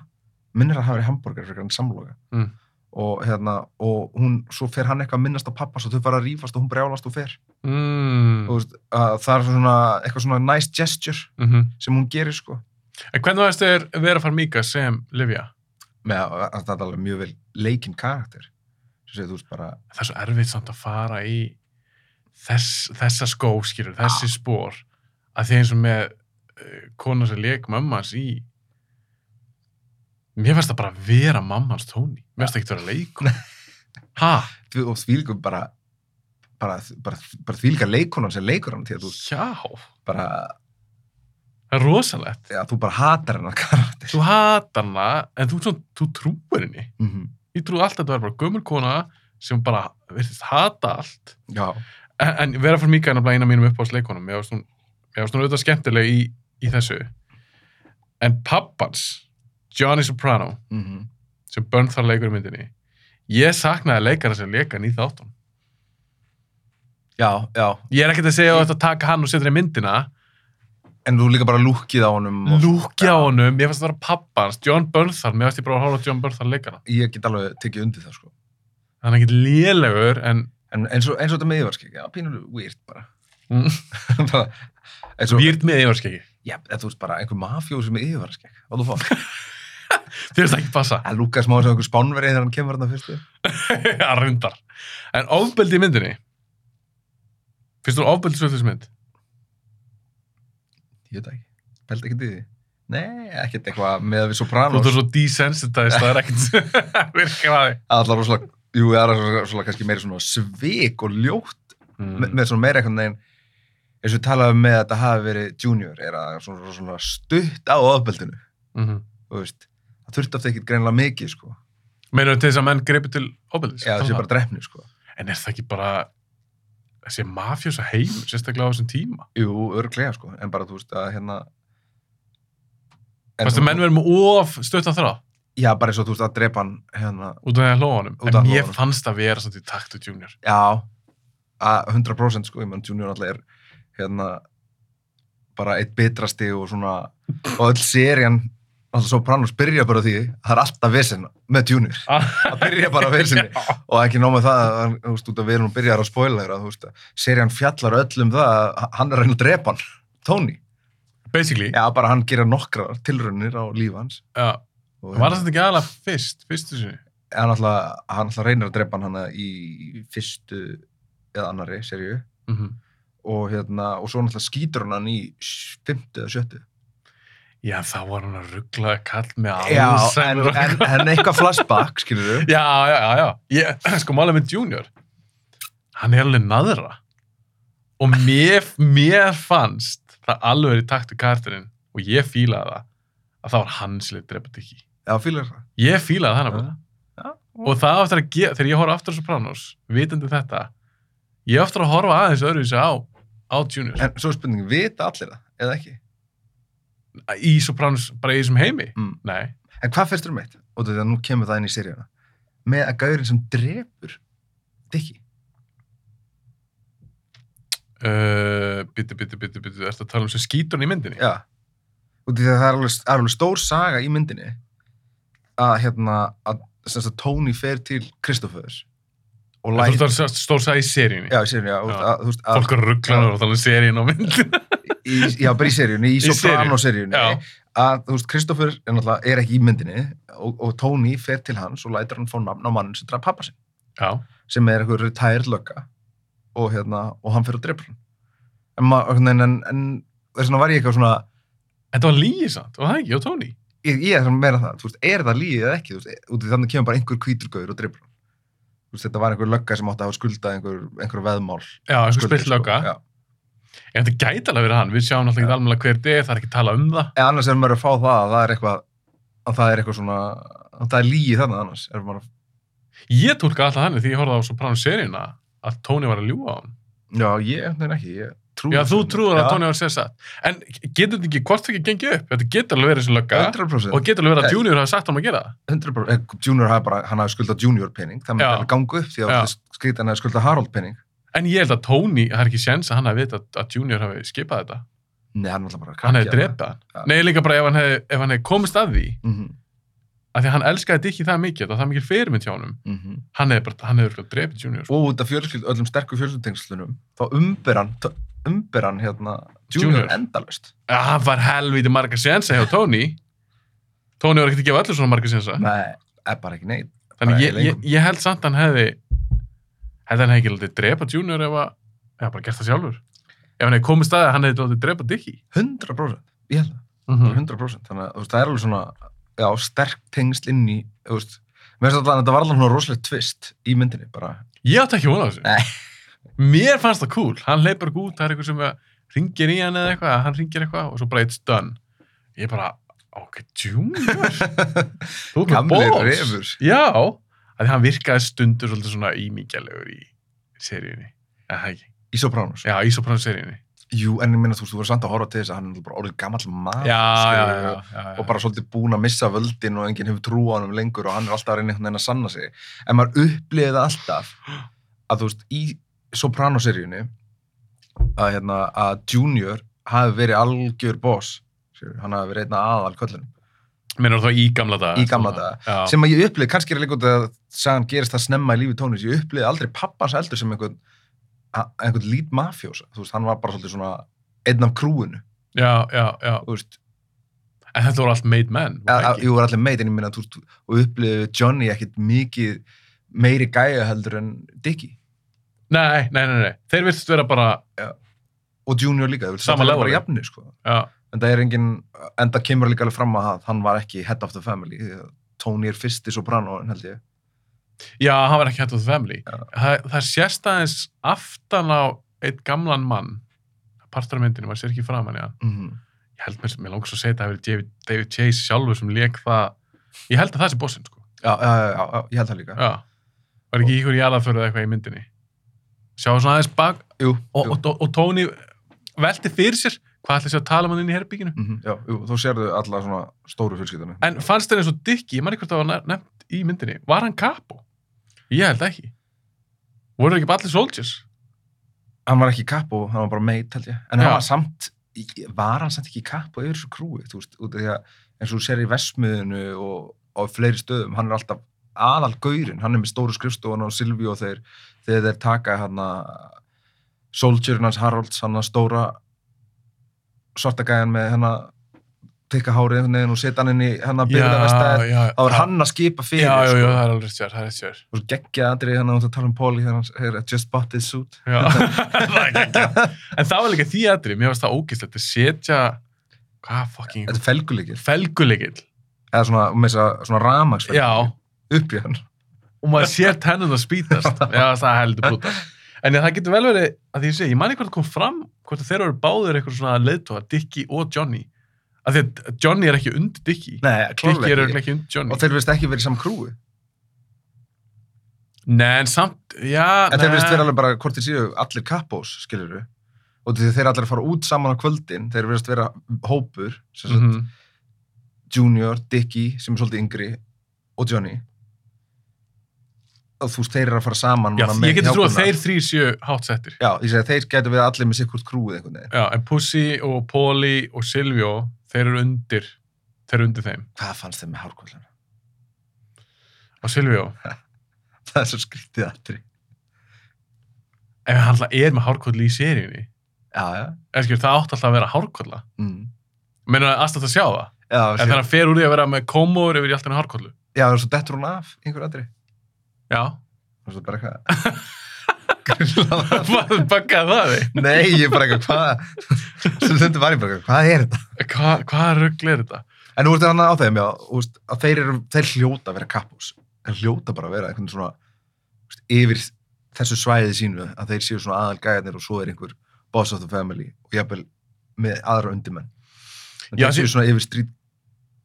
minnir að hafa verið hambúrgar fyrir hann samloka. Mm. Og hérna og hún, svo fer hann eitthvað að minnast á pappa svo þau fara að rífast og hún brjálast og fer. Mm. og veist, að það er svona eitthvað svona nice gesture Mm sem hún gerir sko. En hvernig varst þér vera Farmiga sem Livja? með að að það er alveg mjög vel leikinn karakter. Segir veist bara Það er svo erfitt samt að fara í þess, þessa skó, skilur, þessi spór, að því eins og með uh, kona sem leik mammans í Mér finnst það bara að vera mammans tóni. Mér finnst það ekki vera leikur. Ha? því- og þvílíkum bara bara, bara, bara þvílíka leikonan sem leikur hann til að þú Já, bara, það er rosalegt. já, þú bara hatar hennar karakter Þú hatar hana, en þú, þú trúir henni. mm Ég trúi alltaf að það var bara gömul kona sem bara virðist hata allt. já, en, en vera fyrir Mika er náttúrulega eina af mínum uppáðsleikonum mér varst hún, mér varst hún auðvitað skemmtileg í, í þessu en pappans Johnny Soprano mm sem börn þar leikur í myndinni. Ég saknaði leikara sem leika hann í þáttum já, já, ég er ekkert að segja að þetta taka hann og setja hann í myndina. En þú líka bara lúkið á honum og- lúkja á honum, ég fannst það vera pappans John Bernthal, mér fannst ég bara að hóla John Bernthal leikara. Ég get alveg tekið undir það sko. Hann er ekkert lélegur en en eins og, eins og þetta með yfarskik, já, pínulega weird bara. Mm, og, výrt með yfarskeggi já, þú veist bara einhver mafjósi með yfarskik, hvað þú fá þér finnst það ekki passa. Að lúka smá sem einhver spánverið þegar hann kemur hann fyrstu. Að reyndar. En ofbeldi í myndinni? Finnst þú ofbeldi svo þessi mynd? ég veit það ekki, pældi ekki í því. Nei, ekkert eitthvað með að við þú Sopranos ert svo desensitized það er ekkert virkað að því. Allar rosalega, jú, það er rosalega, kannski meiri svona svik og ljótt Mm. með, svona meira einhvern veginn. Eins og við talaðum með að þetta hafi verið junior er að svona, svona stutt á ofbeldinu. Mhm. þú veist, það þurfti ofta ekkert greinilega mikið sko, Meinar til þess að menn greipi til ofbeldis? eða það sé bara drefni sko En er það ekki bara þessi mafjósa heimur, sérstaklega á þessum tíma? jú, örglega sko, en bara þú veist að hérna en Fannst að menn verið með of stutt á þrá? já, bara eins og þú veist að drepa hann hérna, Út af því að hlóa honum? En ég honum. fannst að vera svona í taktu junior. já að 100% sko, ég menn junior alltaf er hérna bara eitt bitrasti og svona og öll serían alltaf Sopranos byrja bara því að það er alltaf vesen með junior. Að byrja bara á vesinni. Og ekki nóg með það að, þú veist, út að við erum byrjar að spoila þér að þú veist að serían fjallar öll um það að hann er að reyna að drepa hann Tony, Basically, já bara hann gera nokkra tilraunir á líf hans. Já. og Var það ekki aðalega fyrst, fyrstu sinni? hann alltaf, hann alltaf reynir að drepa hann hana í fyrstu eða annari seríu. Mm -hmm. og hérna, og svo náttúrulega skýtur hann hann í fymtu eða sjöttu Já, þá var hann að ruggla kall með já, en, en, en eitthvað flashback skilur du Já, já, já, já. Ég, sko, málega með Junior, hann er alveg naðra. Og mér, mér fannst það alveg í takt við karakterinn og ég fílaði það að það var sem leitt drepa Dickie. já, fílar það Ég fílaði það nefnilega. Já. Og það á eftir að gera, þegar ég horf aftur á Sopranos, vitandi þetta, ég á eftir að horfa aðeins öðruvísi á, á Junior. en svo er spurning, vita allir það, eða ekki Í Sopranos, bara í þessum heimi? mm. Nei. En hvað fyrst um eitt? Og þetta nú kemur það inn í seríuna. Með að gaurinn sem drepur Dickie. Uh, bitti, bitti, bitti, bitti, ertu að tala um sem skítur hann í myndinni? Já. Og því að það er alveg, er alveg stór saga í myndinni að hérna, að, sagt, Tony fer til Kristoffers og Þú veist það stór sagði í seríunni. Já, í seríunni, já. og Já. Að, þú veist, að, Fólk er rugglaður og tala um seríun á myndina. í, já, bara í seríunni, í Soprano-seríunni. Að, þú veist, Kristoffer er náttúrulega, er ekki í myndinni og, og Tony fer til hans og lætur hann fá nafn á mannin sem draf pappa sinn. Já. sem er eitthvað retired lögga og, hérna, og hann fyrir að drepa hann en, ma- en, en, en þess vegna var ég eitthvað svona Þetta var lígi samt, var það ekki, og Tony? ég, ég er svona meira það, þú veist, er það líið eða ekki veist, þannig kemur bara einhver hvíturgauður og drepa hann þetta var einhver lögga sem átti að hafa skuldað einhver, einhver veðmál Já, einhver spilt lögga. En þetta gæti alveg verið hann, við sjáum náttúrulega ekki alveg hver þetta er, það er ekki tala um það. en annars er maður að fá það að það er eitthvað að það er eitthvað svona að það er líið þannig annars að, Ég tólka alltaf þannig því ég horfði á Sopranos seríuna að Tony var að ljúga á hann. já, ég veginn ekki ég trúi Já, þú trúður að Tony var að segja satt. En getur þetta ekki, hvort það ekki gengið upp? Þetta getur alveg verið þessi lögga 100% og getur alveg verið að. Junior hafa sagt hann að gera það. 100% eh, Junior hafi bara, hann hafi skuldað Junior pening það með að að hann En ég held að Tony, það er ekki séns að hann hafi vita að, að Junior hafi skipað þetta. Nei, hann er alltaf bara að Hann hefði drepið hann. Já. Nei, líka bara ef hann hefði, ef hann hefði komist að því, mm -hmm. að því að hann elskaði Dickie það mikið, það er mikið fyrirmynd hjá honum, hann hefði bara, hann hefði örugglega drepið Junior. Sko. Og út af öllum sterku fjölskyldtengslunum þá umber hann, umber hann hérna, Junior, Junior. endalust Ja, hann var helviti marga sénsa hjá Tony. Tony var ekkert að gefa öllu svona marga sénsa. Nei, bara ekki neitt Þannig ég, ég, ég held samt að hann hefði, að hann hefði ekki látið drepa Junior ef að, já, bara gert það sjálfur. Ef hann hefði komið staðið að hann hefði látið drepa Dickie. 100% ég held það, Mm bara 100% þannig að þú veist, það er alveg svona já, sterk tengsl inn í þú veist, mér finnst alltaf að þetta var alltaf svona rosalegt twist í myndinni, bara Ég átti ekki vona á þessu. Mér fannst það cool. Hann leipur út, það er eitthvað sem ringir í hann eða eitthvað, hann ringir eitthvað og svo bara it's done. Ég bara, ok, Junior? Þú ert með gamli balls. refur Já, að hann virkaði stundur svolítið svona ímíkjalegur í seríunni. Eða það ekki. Í Sopranos. Já, í Sopranos-seríunni. Jú, en ég minna, þú veist, þú voru samt að horfa til þess að hann er bara orðið gamall maður. Já. Og bara svolítið búinn að missa völdin og enginn hefur trú á hann lengur og hann er alltaf að reyna einhvern veginn að sanna sig. En maður upplifið það alltaf að, þú veist, í Sopranos-seríunni að, hérna, að Junior hafi verið algjör boss. skilurðu, Hann hafi verið einna aðal köllunum. Meinar þá í gamla daga? Í gamla svona? daga. Já. sem að ég upplifið, kannski er líka út að sagan gerist það snemma í lífi tónis, ég upplifið aldrei pappans eldur sem einhvern einhvern lít mafjósa, þú veist, hann var bara svolítið svona einn af krúinu, já, já, já. þú veist En þetta voru allt made men, að, ekki? jú, var allir meit, en ég minna, þú veist og upplifið Johnny ekkit mikið meiri gæja heldur en Dickie Nei, nei, nei, nei. Þeir virtust vera bara, og Junior líka, Sama það er bara jafnir, sko já, en það er engin, en það kemur líka alveg fram að hann var ekki head of the family Tony er fyrsti soprano, held ég já, hann var ekki hætt of the family. Já. Það, það sést aðeins aftan á einn gamlan mann, partur af myndinu, maður sér ekki framan í hann. mm Ég held mér, mér langs að segja það hefur David, Chase sjálfur sem leik það, ég held að það sé bossinn, sko. já, já, já, já, ég held það líka Já. Var ekki ykkur jarðaförðu eitthvað í myndinni? Sjá svona aðeins bak jú, og, jú. og, og, og Tony velti fyrir sér hvað ætli sé að tala um hann inn í herbygginu. Mm já, jú, þú sérðu alla svona stóru fjölskyldunum. En fannst þér eins og Dickie, ég man ekki hvort það var nef- nefnt í myndinni, var hann kapo? Ég held ekki. Voru ekki bara allir soldiers? Hann var ekki kapo, hann var bara meit, held ég. En hann var samt, var hann samt ekki kapo yfir þessu krúi, þú veist, að eins og sér í Vestmiðinu og, á fleiri stöðum, hann er alltaf aðal gaurinn, hann er með stóru skrifstofun og Silvi og þeir, þegar þeir taka hann að Soldierin hans Harolds, hann að stóra svarta gæjan með hann að tikka hárið einhvern veginn og setja hann inn í hann að byrja vestæð, já. þá er hann að skipa fyrir, Já, já, sko. það er alveg sér, það er sér. og svo geggja andrið hann að tala um Póli þegar hann segir just bought this suit Já, það er ekki En það var líka því aðri, mér varst það ógislegt að setja, hvað fucking, þetta er felguleikir felguleikil. eða svona, með þess að svona ramagsfelg Já, upp í hann og maður sér tennun að spýtast. Já, það heldur brúta. En það getur vel verið, að því ég segi, ég man ekki hvort það kom fram, hvort að þeir eru báðir eitthvað svona leiðtóa, Dickie og Johnny. Af því að Johnny er ekki undir Dickie. Nei, Dickie er klárlega ekki undir Johnny. og þeir veist ekki verið saman krúi Nei, en samt, já, en þeir veist vera alveg bara hvort þeir séu allir kappós skilur við og því þeir allir fara út saman á kvöldin þeir veist vera hópur sem sagt, Mhm. Junior, Dickie sem er svolítið yngri og Johnny og þú veist þeir eru að fara saman Já, ég geti trú að þeir þrý séu hátsettir. já, ég segi að þeir getur verið allir með sikkurt krúið Já, en Pussy og Polly og Silvio, þeir eru undir, þeir eru undir þeim. hvað fannst þeim með hárkvöldina? Og Silvio, það er svo skrítið aðri ef hann alltaf er með hárkolli í seríunni, já, já skilur, það átt alltaf að vera hárkolla. mm. Menur það aðstætt að sjá það? já, En þegar hann fer úr því að vera með komóður yfir alltaf hárkollu. já, Já, það er svo bara eitthvað hvað bakkaði það þig? Nei, ég bara eitthvað, hvað? Svo þetta var ég bara eitthvað, hvað er þetta? Hva, hvað rugl er þetta? En nú ertu hann á þeim, já, þú veist, að þeir, eru, þeir hljóta að vera kappús. Þeir hljóta bara að vera einhvern svona, þú veist, yfir þessu svæði sínu, að þeir séu svona aðal gæjarnir og svo er einhver boss of the family og jafnvel með aðra undirmenn. En Já, þeir séu svona yfir street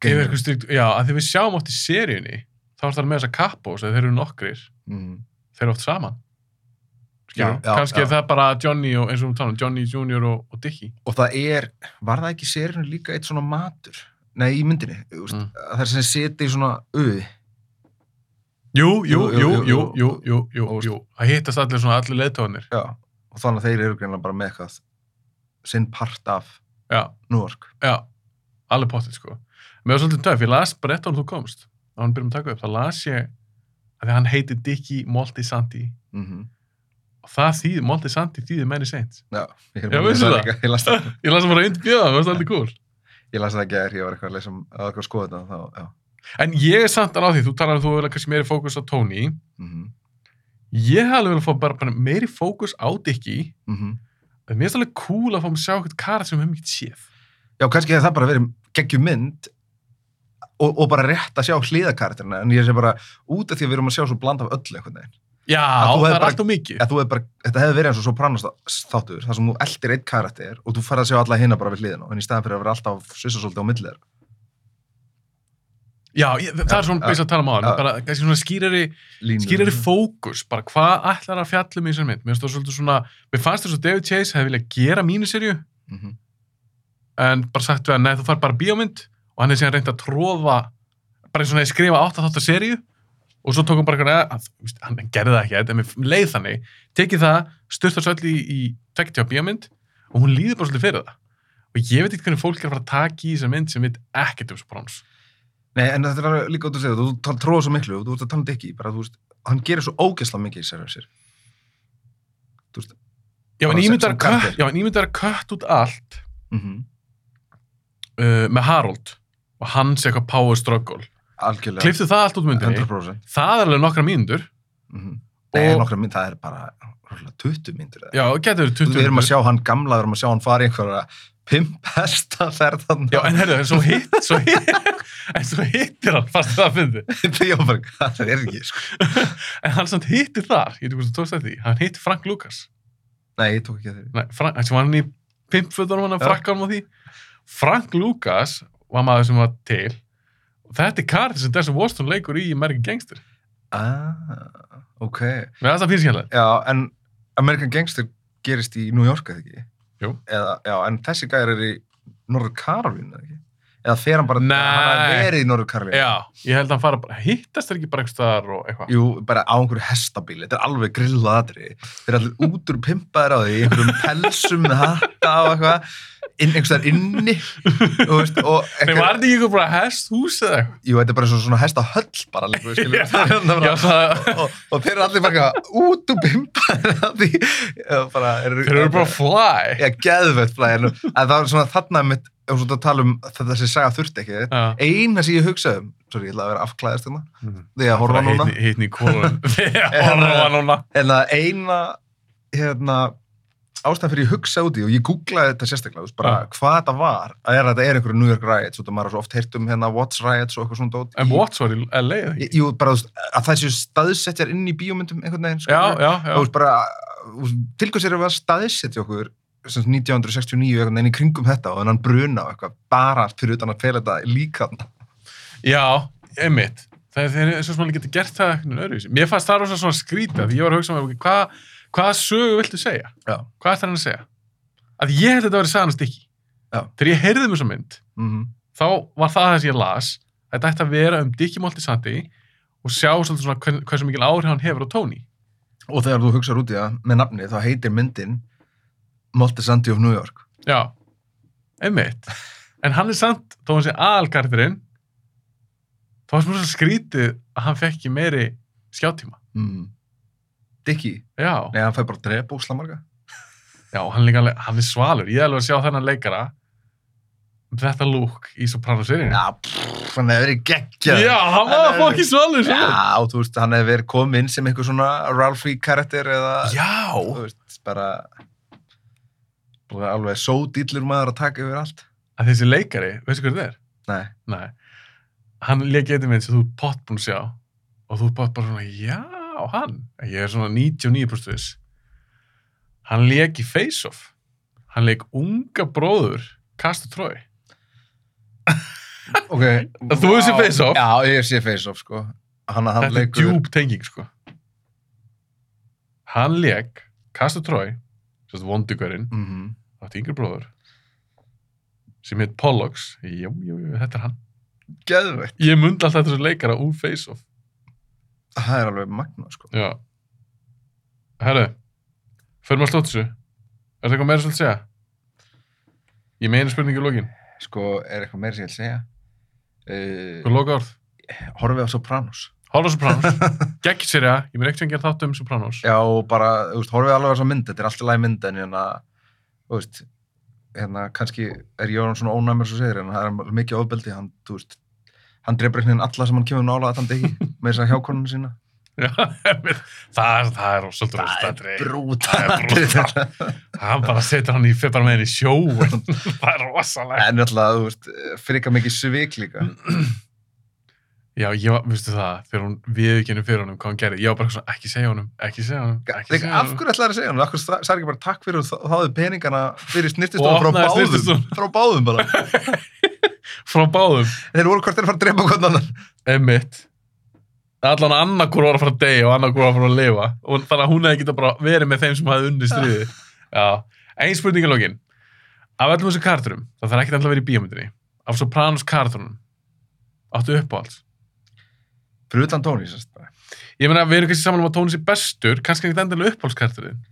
Yfir eitthvað strykt, já, að því við sjáum oft í seríunni, þá er það með þessa kappós, þeir eru nokkrir, Mm. þeir eru oft saman. Kannski er það bara Johnny og eins og við talum, Johnny Junior og, og Dickie. Og það er, var það ekki í serinu líka eitt svona matur? Nei, í myndinni, Mm. að það er sem seti í svona auði. Jú, jú, Jú, jú, jú, jú, jú, jú. Það hittast allir svona allir leiðtóðanir. Já, og þannig að þeir eru greinlega bara með eitthvað sinn part af Já, Núork. já, alveg pottið, sko. Mér var svolítið töf, ég las bara eftir hann þú komst, þá hann byrjum að taka upp, þá las ég að hann heiti Dickie Moltisanti Mm og það þýðir, Moltisanti þýðir Many Saints. Já, ég, Já, veistu það? Ég las það, Ég las það bara undir bjöða, það var svolítið cool. ég las það að ég var eitthvað að lesa um að eitthvað að skoða þetta, þá, já. En ég er samt alveg á því, þú talar um þú vilja kannski meiri fókus á Tony. Mm Ég hef alveg viljað fá bara, bara meiri fókus á Dickie. -hmm. En mér er alveg cool að fá mig að sjá eitthvað karat sem hefum ekki séð. Já, kannski hefði það bara verið geggjum mynd og, og bara rétt að sjá hliðakartina, en ég sé bara út af því að við erum að sjá svo bland af öllu einhvern veginn. Já, Að það er allt og mikið. Að bara, þetta hefði verið eins og Sopranos þáttur, þar sem þú eldir eitt karakter og þú farið að sjá alla hinna bara við hliðina, en í staðan fyrir að vera alltaf svissa svolítið á millið þeirra. Já, ég, það er svona byrst að tala um já. bara kannski svona skýrari, skýrari fókus, bara hvað ætlar að fjalla um í þessar mynd? Mér finnst það svolítið svona, mér fannst þess að David Chase hefði viljað gera míniserju, Mhm. en bara sagt við hann, nei, þú fær bara bíómynd og hann er síðan reynd að tróða, bara eins og hann hefði skrifa átt að þáttar serju og svo tók hann bara eitthvað, hann gerði það ekki, en mér leið þannig, tekið það, styrta svo öll í, í tveggjá bíómynd og hún líður bara svolítið fyrir það. Og ég veit ekki hvernig fólk er að fara að taka í þessa mynd sem veit ekkert um Sopranos. Nei, en þetta er líka út að segja, þú tróða svo miklu, þú ert að tala um Dickie, bara þú veist, hann gerir svo ógeðslega mikið í sér. Já, en ímyndar sem að að kött út allt mm uh, með Harold og hans eitthvað power struggle. algjörlega. Kliftu það allt út myndinni. 100%. Það er alveg nokkra mínútur. Mm Nei, Og- nokkra mynd, það er bara rosalega 20 myndir. eða. Já, getur verið 20 Við erum að sjá hann gamla, við erum að sjá hann fara í einhverja pimphesta ferðan. Já, en herru, en svo hitt, hitt, en svo hittir hann, fast það að. Ég var bara, það er ekki, sko. En hann samt hittir þar, ég veit hvað þú tókst eftir því, hann hittir Frank Lucas. Nei, ég tók ekki að þeirri. Nei, Frank, sem var hann í pimpfötunum hann að Já. frakka hann á því. Frank Lucas var maður sem var til og þetta er kartið sem Denzel Washington leikur í American Gangster. Ah, ok. Finnst það fyrir skemmlega. Já, en American Gangster gerist í New York, eða ekki? Eða, já, en þessi gæður er í Norður Karolín, eða ekki? Eða fer hann bara, Nei. hann har verið í Norður Karolín? Já, ég held að hann fara bara, hittast þeir ekki bara eitthvað staðar og eitthvað. Jú, bara á einhverju hestabíli, þetta er alveg grillað aðri. Þeir eru allir út úr pimpaðir á því, einhverjum pelsum með hatta og eitthvað, einhvers þar inni, og veist, og... Nei, var þetta ekki eitthvað bara hesthús eða eitthvað? Jú, þetta er bara svona, svona hestahöll bara líka, það, og, og þeir eru allir bara út á og bara... þeir eru bara fly. Já, geðvett flæðin, en það var svona þarna mitt, ef að tala um þetta þessi saga þurfti ekki, Já. eina sem ég hugsaði um, sorry, ég ætla að vera afklæðast hérna, því að horfa núna, Hittni í kólun. Þegar horfa núna. en að eina, hérna, ástæðan fyrir ég hugsa út í og ég googlaði þetta sérstaklega, bara Já. hvað þetta var, að er að þetta er einhverju New York riots, og maður svo oft heyrt um hérna Watts riots og eitthvað svona dót. En Watts var í LA? Jú, bara, að það séu staðsetjar inn í bíómyndum einhvern veginn, Já, já, og þú já. veist, bara, þú veist, til hvers erum við að staðsetja okkur sem sagt 1969 einhvern veginn í kringum þetta og þennan bruna og eitthvað bara fyrir utan að fela þetta líka. Já, einmitt. Það er eins og svona getur gert það eitthvað öðruvísi. Mér fannst það rosa svona skrítið, því ég var að hugsa með, hvað, hvaða sögu viltu segja? Já. Hvað ætlar hann að segja? Að ég held að þetta var sagan stykki. Já. Þegar ég heyrði um þessa mynd, Mm þá var það það sem ég las, að þetta ætti að vera um Dickie Moltisanti og sjá svona hversu mikil áhrif hann hefur á Tony. Og þegar þú hugsaður út í það með nafni þá heitir myndin Multisanti of New York. Já, einmitt. En hann er samt, þó hann sé aðalkarturinn, þá var sem svo skrítið að hann fekk ekki meiri skjáttíma. Mm. Dickie, Já, nei hann fær bara að drepa úsla marga. já, hann líka hann er svalur. Ég er alveg að sjá þennan leikara þetta lúk í Sopranos-seríunni. Já, pff, hann hefur verið geggjað. Já, hann var fokkin svalur. Já. Já, þú veist, hann hefur verið komið inn sem einhver svona Ralphie karakter eða, þú Já. veist, bara alveg sódýllur maður að taka yfir allt. Að þessi leikari, veistu hvað þetta er? Nei. Nei. Hann leik eitthvað mynd sem þú pott búin að sjá og þú pott bara svona, já, hann. Ég er svona 99% viss. Hann leik í Face Off. Hann leik unga bróður, Kastu Trói. Ok. Þú hefur séð Face Off? Já, ég hef séð Face Off, sko. Hann, hann Þetta er djúb tenging, sko. Hann leik Kastu Trói, vondugurinn, Mm -hmm. átti yngri bróður, sem heit Pollux. Jú, jú, jú, þetta er hann. Geðveikt. Ég mundi alltaf þessu leikara úr Face Off. Það er alveg magna, sko. Já. Herru, fyrir maður slótt þessu. Er það eitthvað meira svolítið að segja? Ég meina spurningi í lokin. Sko, er eitthvað meira sem ég vil segja? Uh, Hvað loka orð? horfið á Sopranos. Horfa á Sopranos. Gekki sér ég, ég mér ekkert sem gera þátt um Sopranos. Já, bara, þú veist, horfið alveg á þessa mynd, þetta er alltaf læg mynd, en hérna, þú veist, hérna, kannski er orðin svona ónæmur svo segir, en það er mikið ofbeldi, hann, þú veist, hann dreipur einhvern veginn alla sem hann kemur nála að þann degi, með þess að hjákonuna sína. Já, það það er svolítið brúta. Það er brútal. Hann bara setur hann í fyrir með henni í sjóin. það er rosalega. En alltaf, þú veist, frika mikið svik líka. Já, ég var, veistu það, þegar hún viðkynni fyrir honum hvað hann gerði, ég var bara svona, ekki segja honum, ekki segja honum, ekki segja af honum. hverju ætlaði að segja hann? Af hverju sagði ekki bara takk fyrir og þá- þáðu peningana fyrir Og snirtistofan frá báðum? Frá báðum bara. frá báðum. Þeir voru hvort þeir fara að drepa hvern annan. Emmitt Allan annarkur var að fara að deyja og annarkur var að fara að lifa. Og þannig að hún hefði geta bara verið með þeim sem hafði unni stríði Já, ein spurning í lokin. Af öllum þessu karturum, það þarf ekki alltaf að vera í bíómyndinni. Af Sopranos karturunum Áttu uppáhalds? Fyrir utan tóni, sérst bara. Ég meina, við erum kannski saman um að tónu sér bestur kannski ekki endilega uppáhaldskarturinn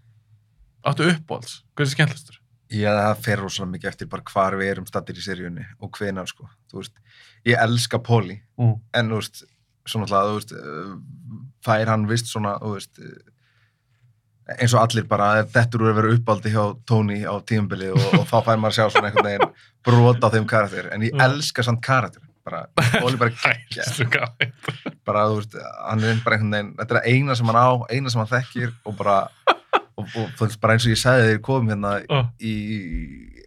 Áttu uppáhalds, hvað er þessi skemmtlastur? Já, það fer rosalega mikið eftir bara hvar við erum stattir í seríunni og hvenar, sko. Þú veist, ég elska Polly, Mm. en þú veist, svona alltaf, þú veist, uh, fær hann vist svona, þú veist, uh, eins og allir bara, þetta eru að vera uppáldi hjá Tony á tíumbili og, og þá fær maður að sjá svona einhvern veginn brot á þeim karakter, en ég Mm. elska samt karakter, bara, Polly bara geggja, bara, þú veist, hann er bara einhvern veginn, þetta er eina sem hann á, eina sem hann þekkir og bara, og, og bara eins og ég sagði ég kom hérna oh, í,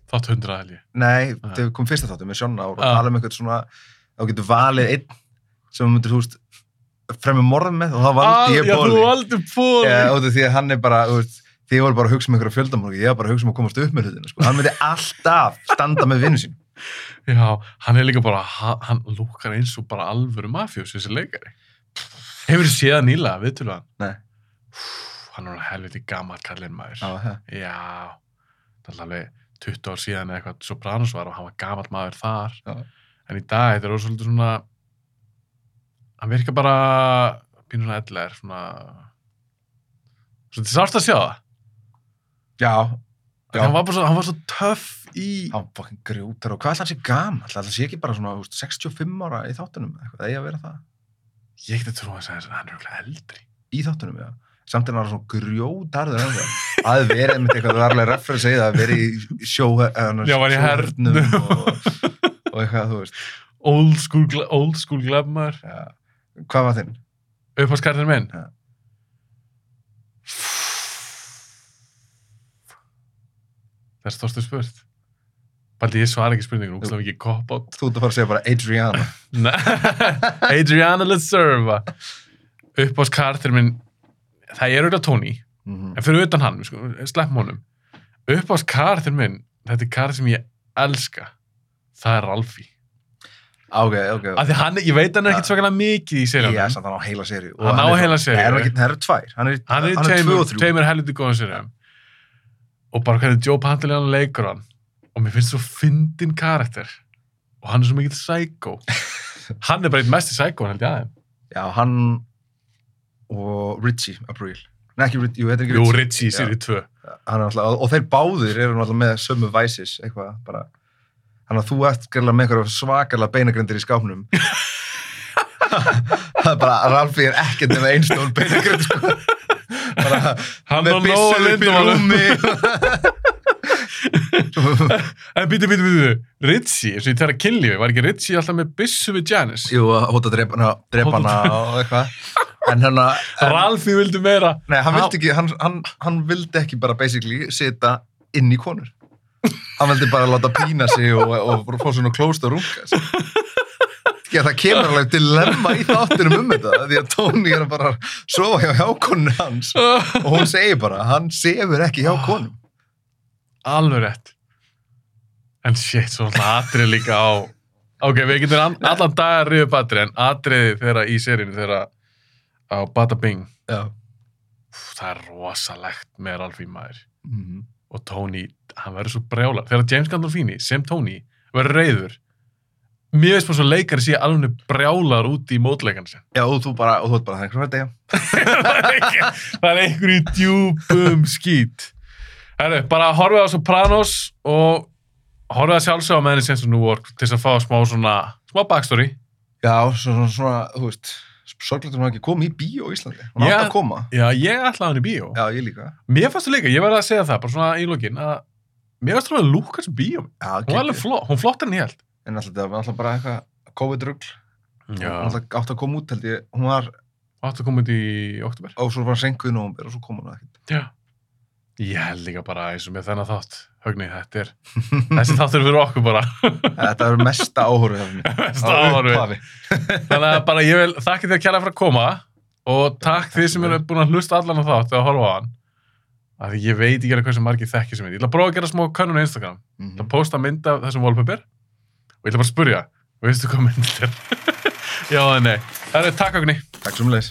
Þátt hundra held ég nei, þegar við komum fyrsta þáttu með Sjonna og tala um eitthvað svona, þá getur valið einn sem myndir, þú veist, fremur morðum með og þá valdi ég Ah, Já, þú valdi Póli Já, af því að hann er bara, veist, þið voru bara að hugsa um einhverja fjöldamorgi, ég var bara að hugsa um að komast upp með hlutinu, sko. Hann myndi alltaf standa með vinnu sín. Já, hann er líka bara, hann, lúkar eins og bara alvöru mafjós, þessi leikari. Hefur þið séð nýlega, viðtölu hann? Nei. Hann er helviti gammal kallinn maður. Það. Já, það er alveg 20 ár síðan eða eitthvað Sopranos var og hann var gammal maður þar. Já. En í dag, þetta er svolítið svona, hann virkar bara, pínur svona ellegar, svona, er sárt að sjá það. Já, Já. Hann var bara svo, hann var svo töff í, hann fucking grjótar og hvað hann sé gamall? ætla hann sé ekki bara svona, þú veist, 65 ára í þáttunum, eða eitthvað, eða að vera það? ég trúið að þess að hann er örugglega eldri. Í þáttunum, já. Samt er hann svona grjótarður en það. Það hefði verið með eitthvað, það var alveg reference að það verið í sjó, eða, Já, var í hernum. og, og eitthvað, þú veist. Old school, old school glefmaður. Já. Hvað var þinn? Upphalskartin minn? Ja. Þess þorstu spurt. Baldi, ég svara ekki spurningun, hún ekki cop out. Þú ert að fara að segja bara Adriana. Adriana Leserva. Upphalskartin minn, það er auðvitað Tony, Mm en fyrir utan hann, sko, sleppum honum. Upphalskartin minn, þetta er kart sem ég elska. Það er Ralfi. Ok, ok. Af því hann, ég veit hann er ekkert svakalega mikið í. Já, samt hann á heila séri. Hann á heila seríu. Það eru er tvær. Hann er, hann er tveimur, tveimur helviti góðan sérum og bara hvernig Joe Pantoliano leikur hann og mér finnst svo fyndin karakter og hann er svo mikill psycho hann er bara eitt mest í psycho held ég aðeim Já, hann og Richie April. Nei, ekki Richie, jú, þetta er ekki Jú, Richie. Ritchie í séri 2 Hann er alltaf, og þeir báðir eru alltaf með sömu væsis, eitthvað, bara. Þannig að þú ert gerðilega með einhverja svakalega beinagrindir í skápnum. það er bara, Ralfi er ekkert nema einstór beinagrind, sko. Hann með og Nóa byssu upp í Lindemann rúmi. En býtu, býtu, býtu Ritchie, eins og ég þegar að killi var ekki Ritchie alltaf með byssu við Janice Jú, að hóta að drepa hana, drepa hana og eitthvað. En hérna, Ralfi vildi meira nei, hann vildi ekki, hann, hann, hann vildi ekki bara basically sita inn í konur. Hann vildi bara láta pína sig og, og, og fá svona klóst og runga. sig. Já, það kemur alveg dilemma í þáttunum um þetta, því að Tony er að bara sofa hjá hjákoninu hans og hún segir bara, hann sefur ekki hjá konum. Alveg rétt. En shit, svo alltaf atrið líka á ok, við getum an- allan dag að riða upp atrið en atriði þeirra í serínu þeirra á Bada Bing. Já. Úf, það er rosalegt með Ralfi maður. Mm og Tony, hann verður svo brjála þegar James Gandolfini sem Tony verður reyður mér veist bara svo leikari sé alveg brjálar út í mótleikan sin Já, og þú bara, og þú ert bara, það er það er ekki- það er einhver í djúpum skít Herru, bara horfið á Sopranos og horfið að sjálfsögja á meðan sem New York til þess að fá smá svona smá backstory Já, svona, svona, þú veist, sorglega hún hafi ekki komið í bíó í Íslandi. Hún Já. átti að koma. Já, ég ætlaði hann í bíó Já, ég líka. Mér fannst það líka, ég verði að segja það bara svona í lokin að mér fannst það að lúka sem bíó Já, hún var alveg flott, hún flottar en ég held En alltaf, það var alltaf bara eitthvað COVID-rugl. Hún Já, alltaf átti að koma út, held ég. Hún var, áttu að koma út í oktober og svo var Ég held líka bara eins og með þennan þátt Högni, þetta er, þessi þáttur fyrir okkur bara Þetta er mesta henni. Mesta Á áhorfið. upphafi. Þannig að bara ég vil þakka þér kjærlega fyrir að koma og takk því sem eru búin að hlusta allan á þátt eða að horfa á hann af því ég veit ekki alveg hversu margir þekkir sem ég ég ætla að prófa að gera smá könnun á Instagram Mhm. Það posta mynd af þessum wallpaper og ég ætla bara að spurja, veistu hvað mynd þetta er? Já nei. Það er takk okkur Takk sem leis.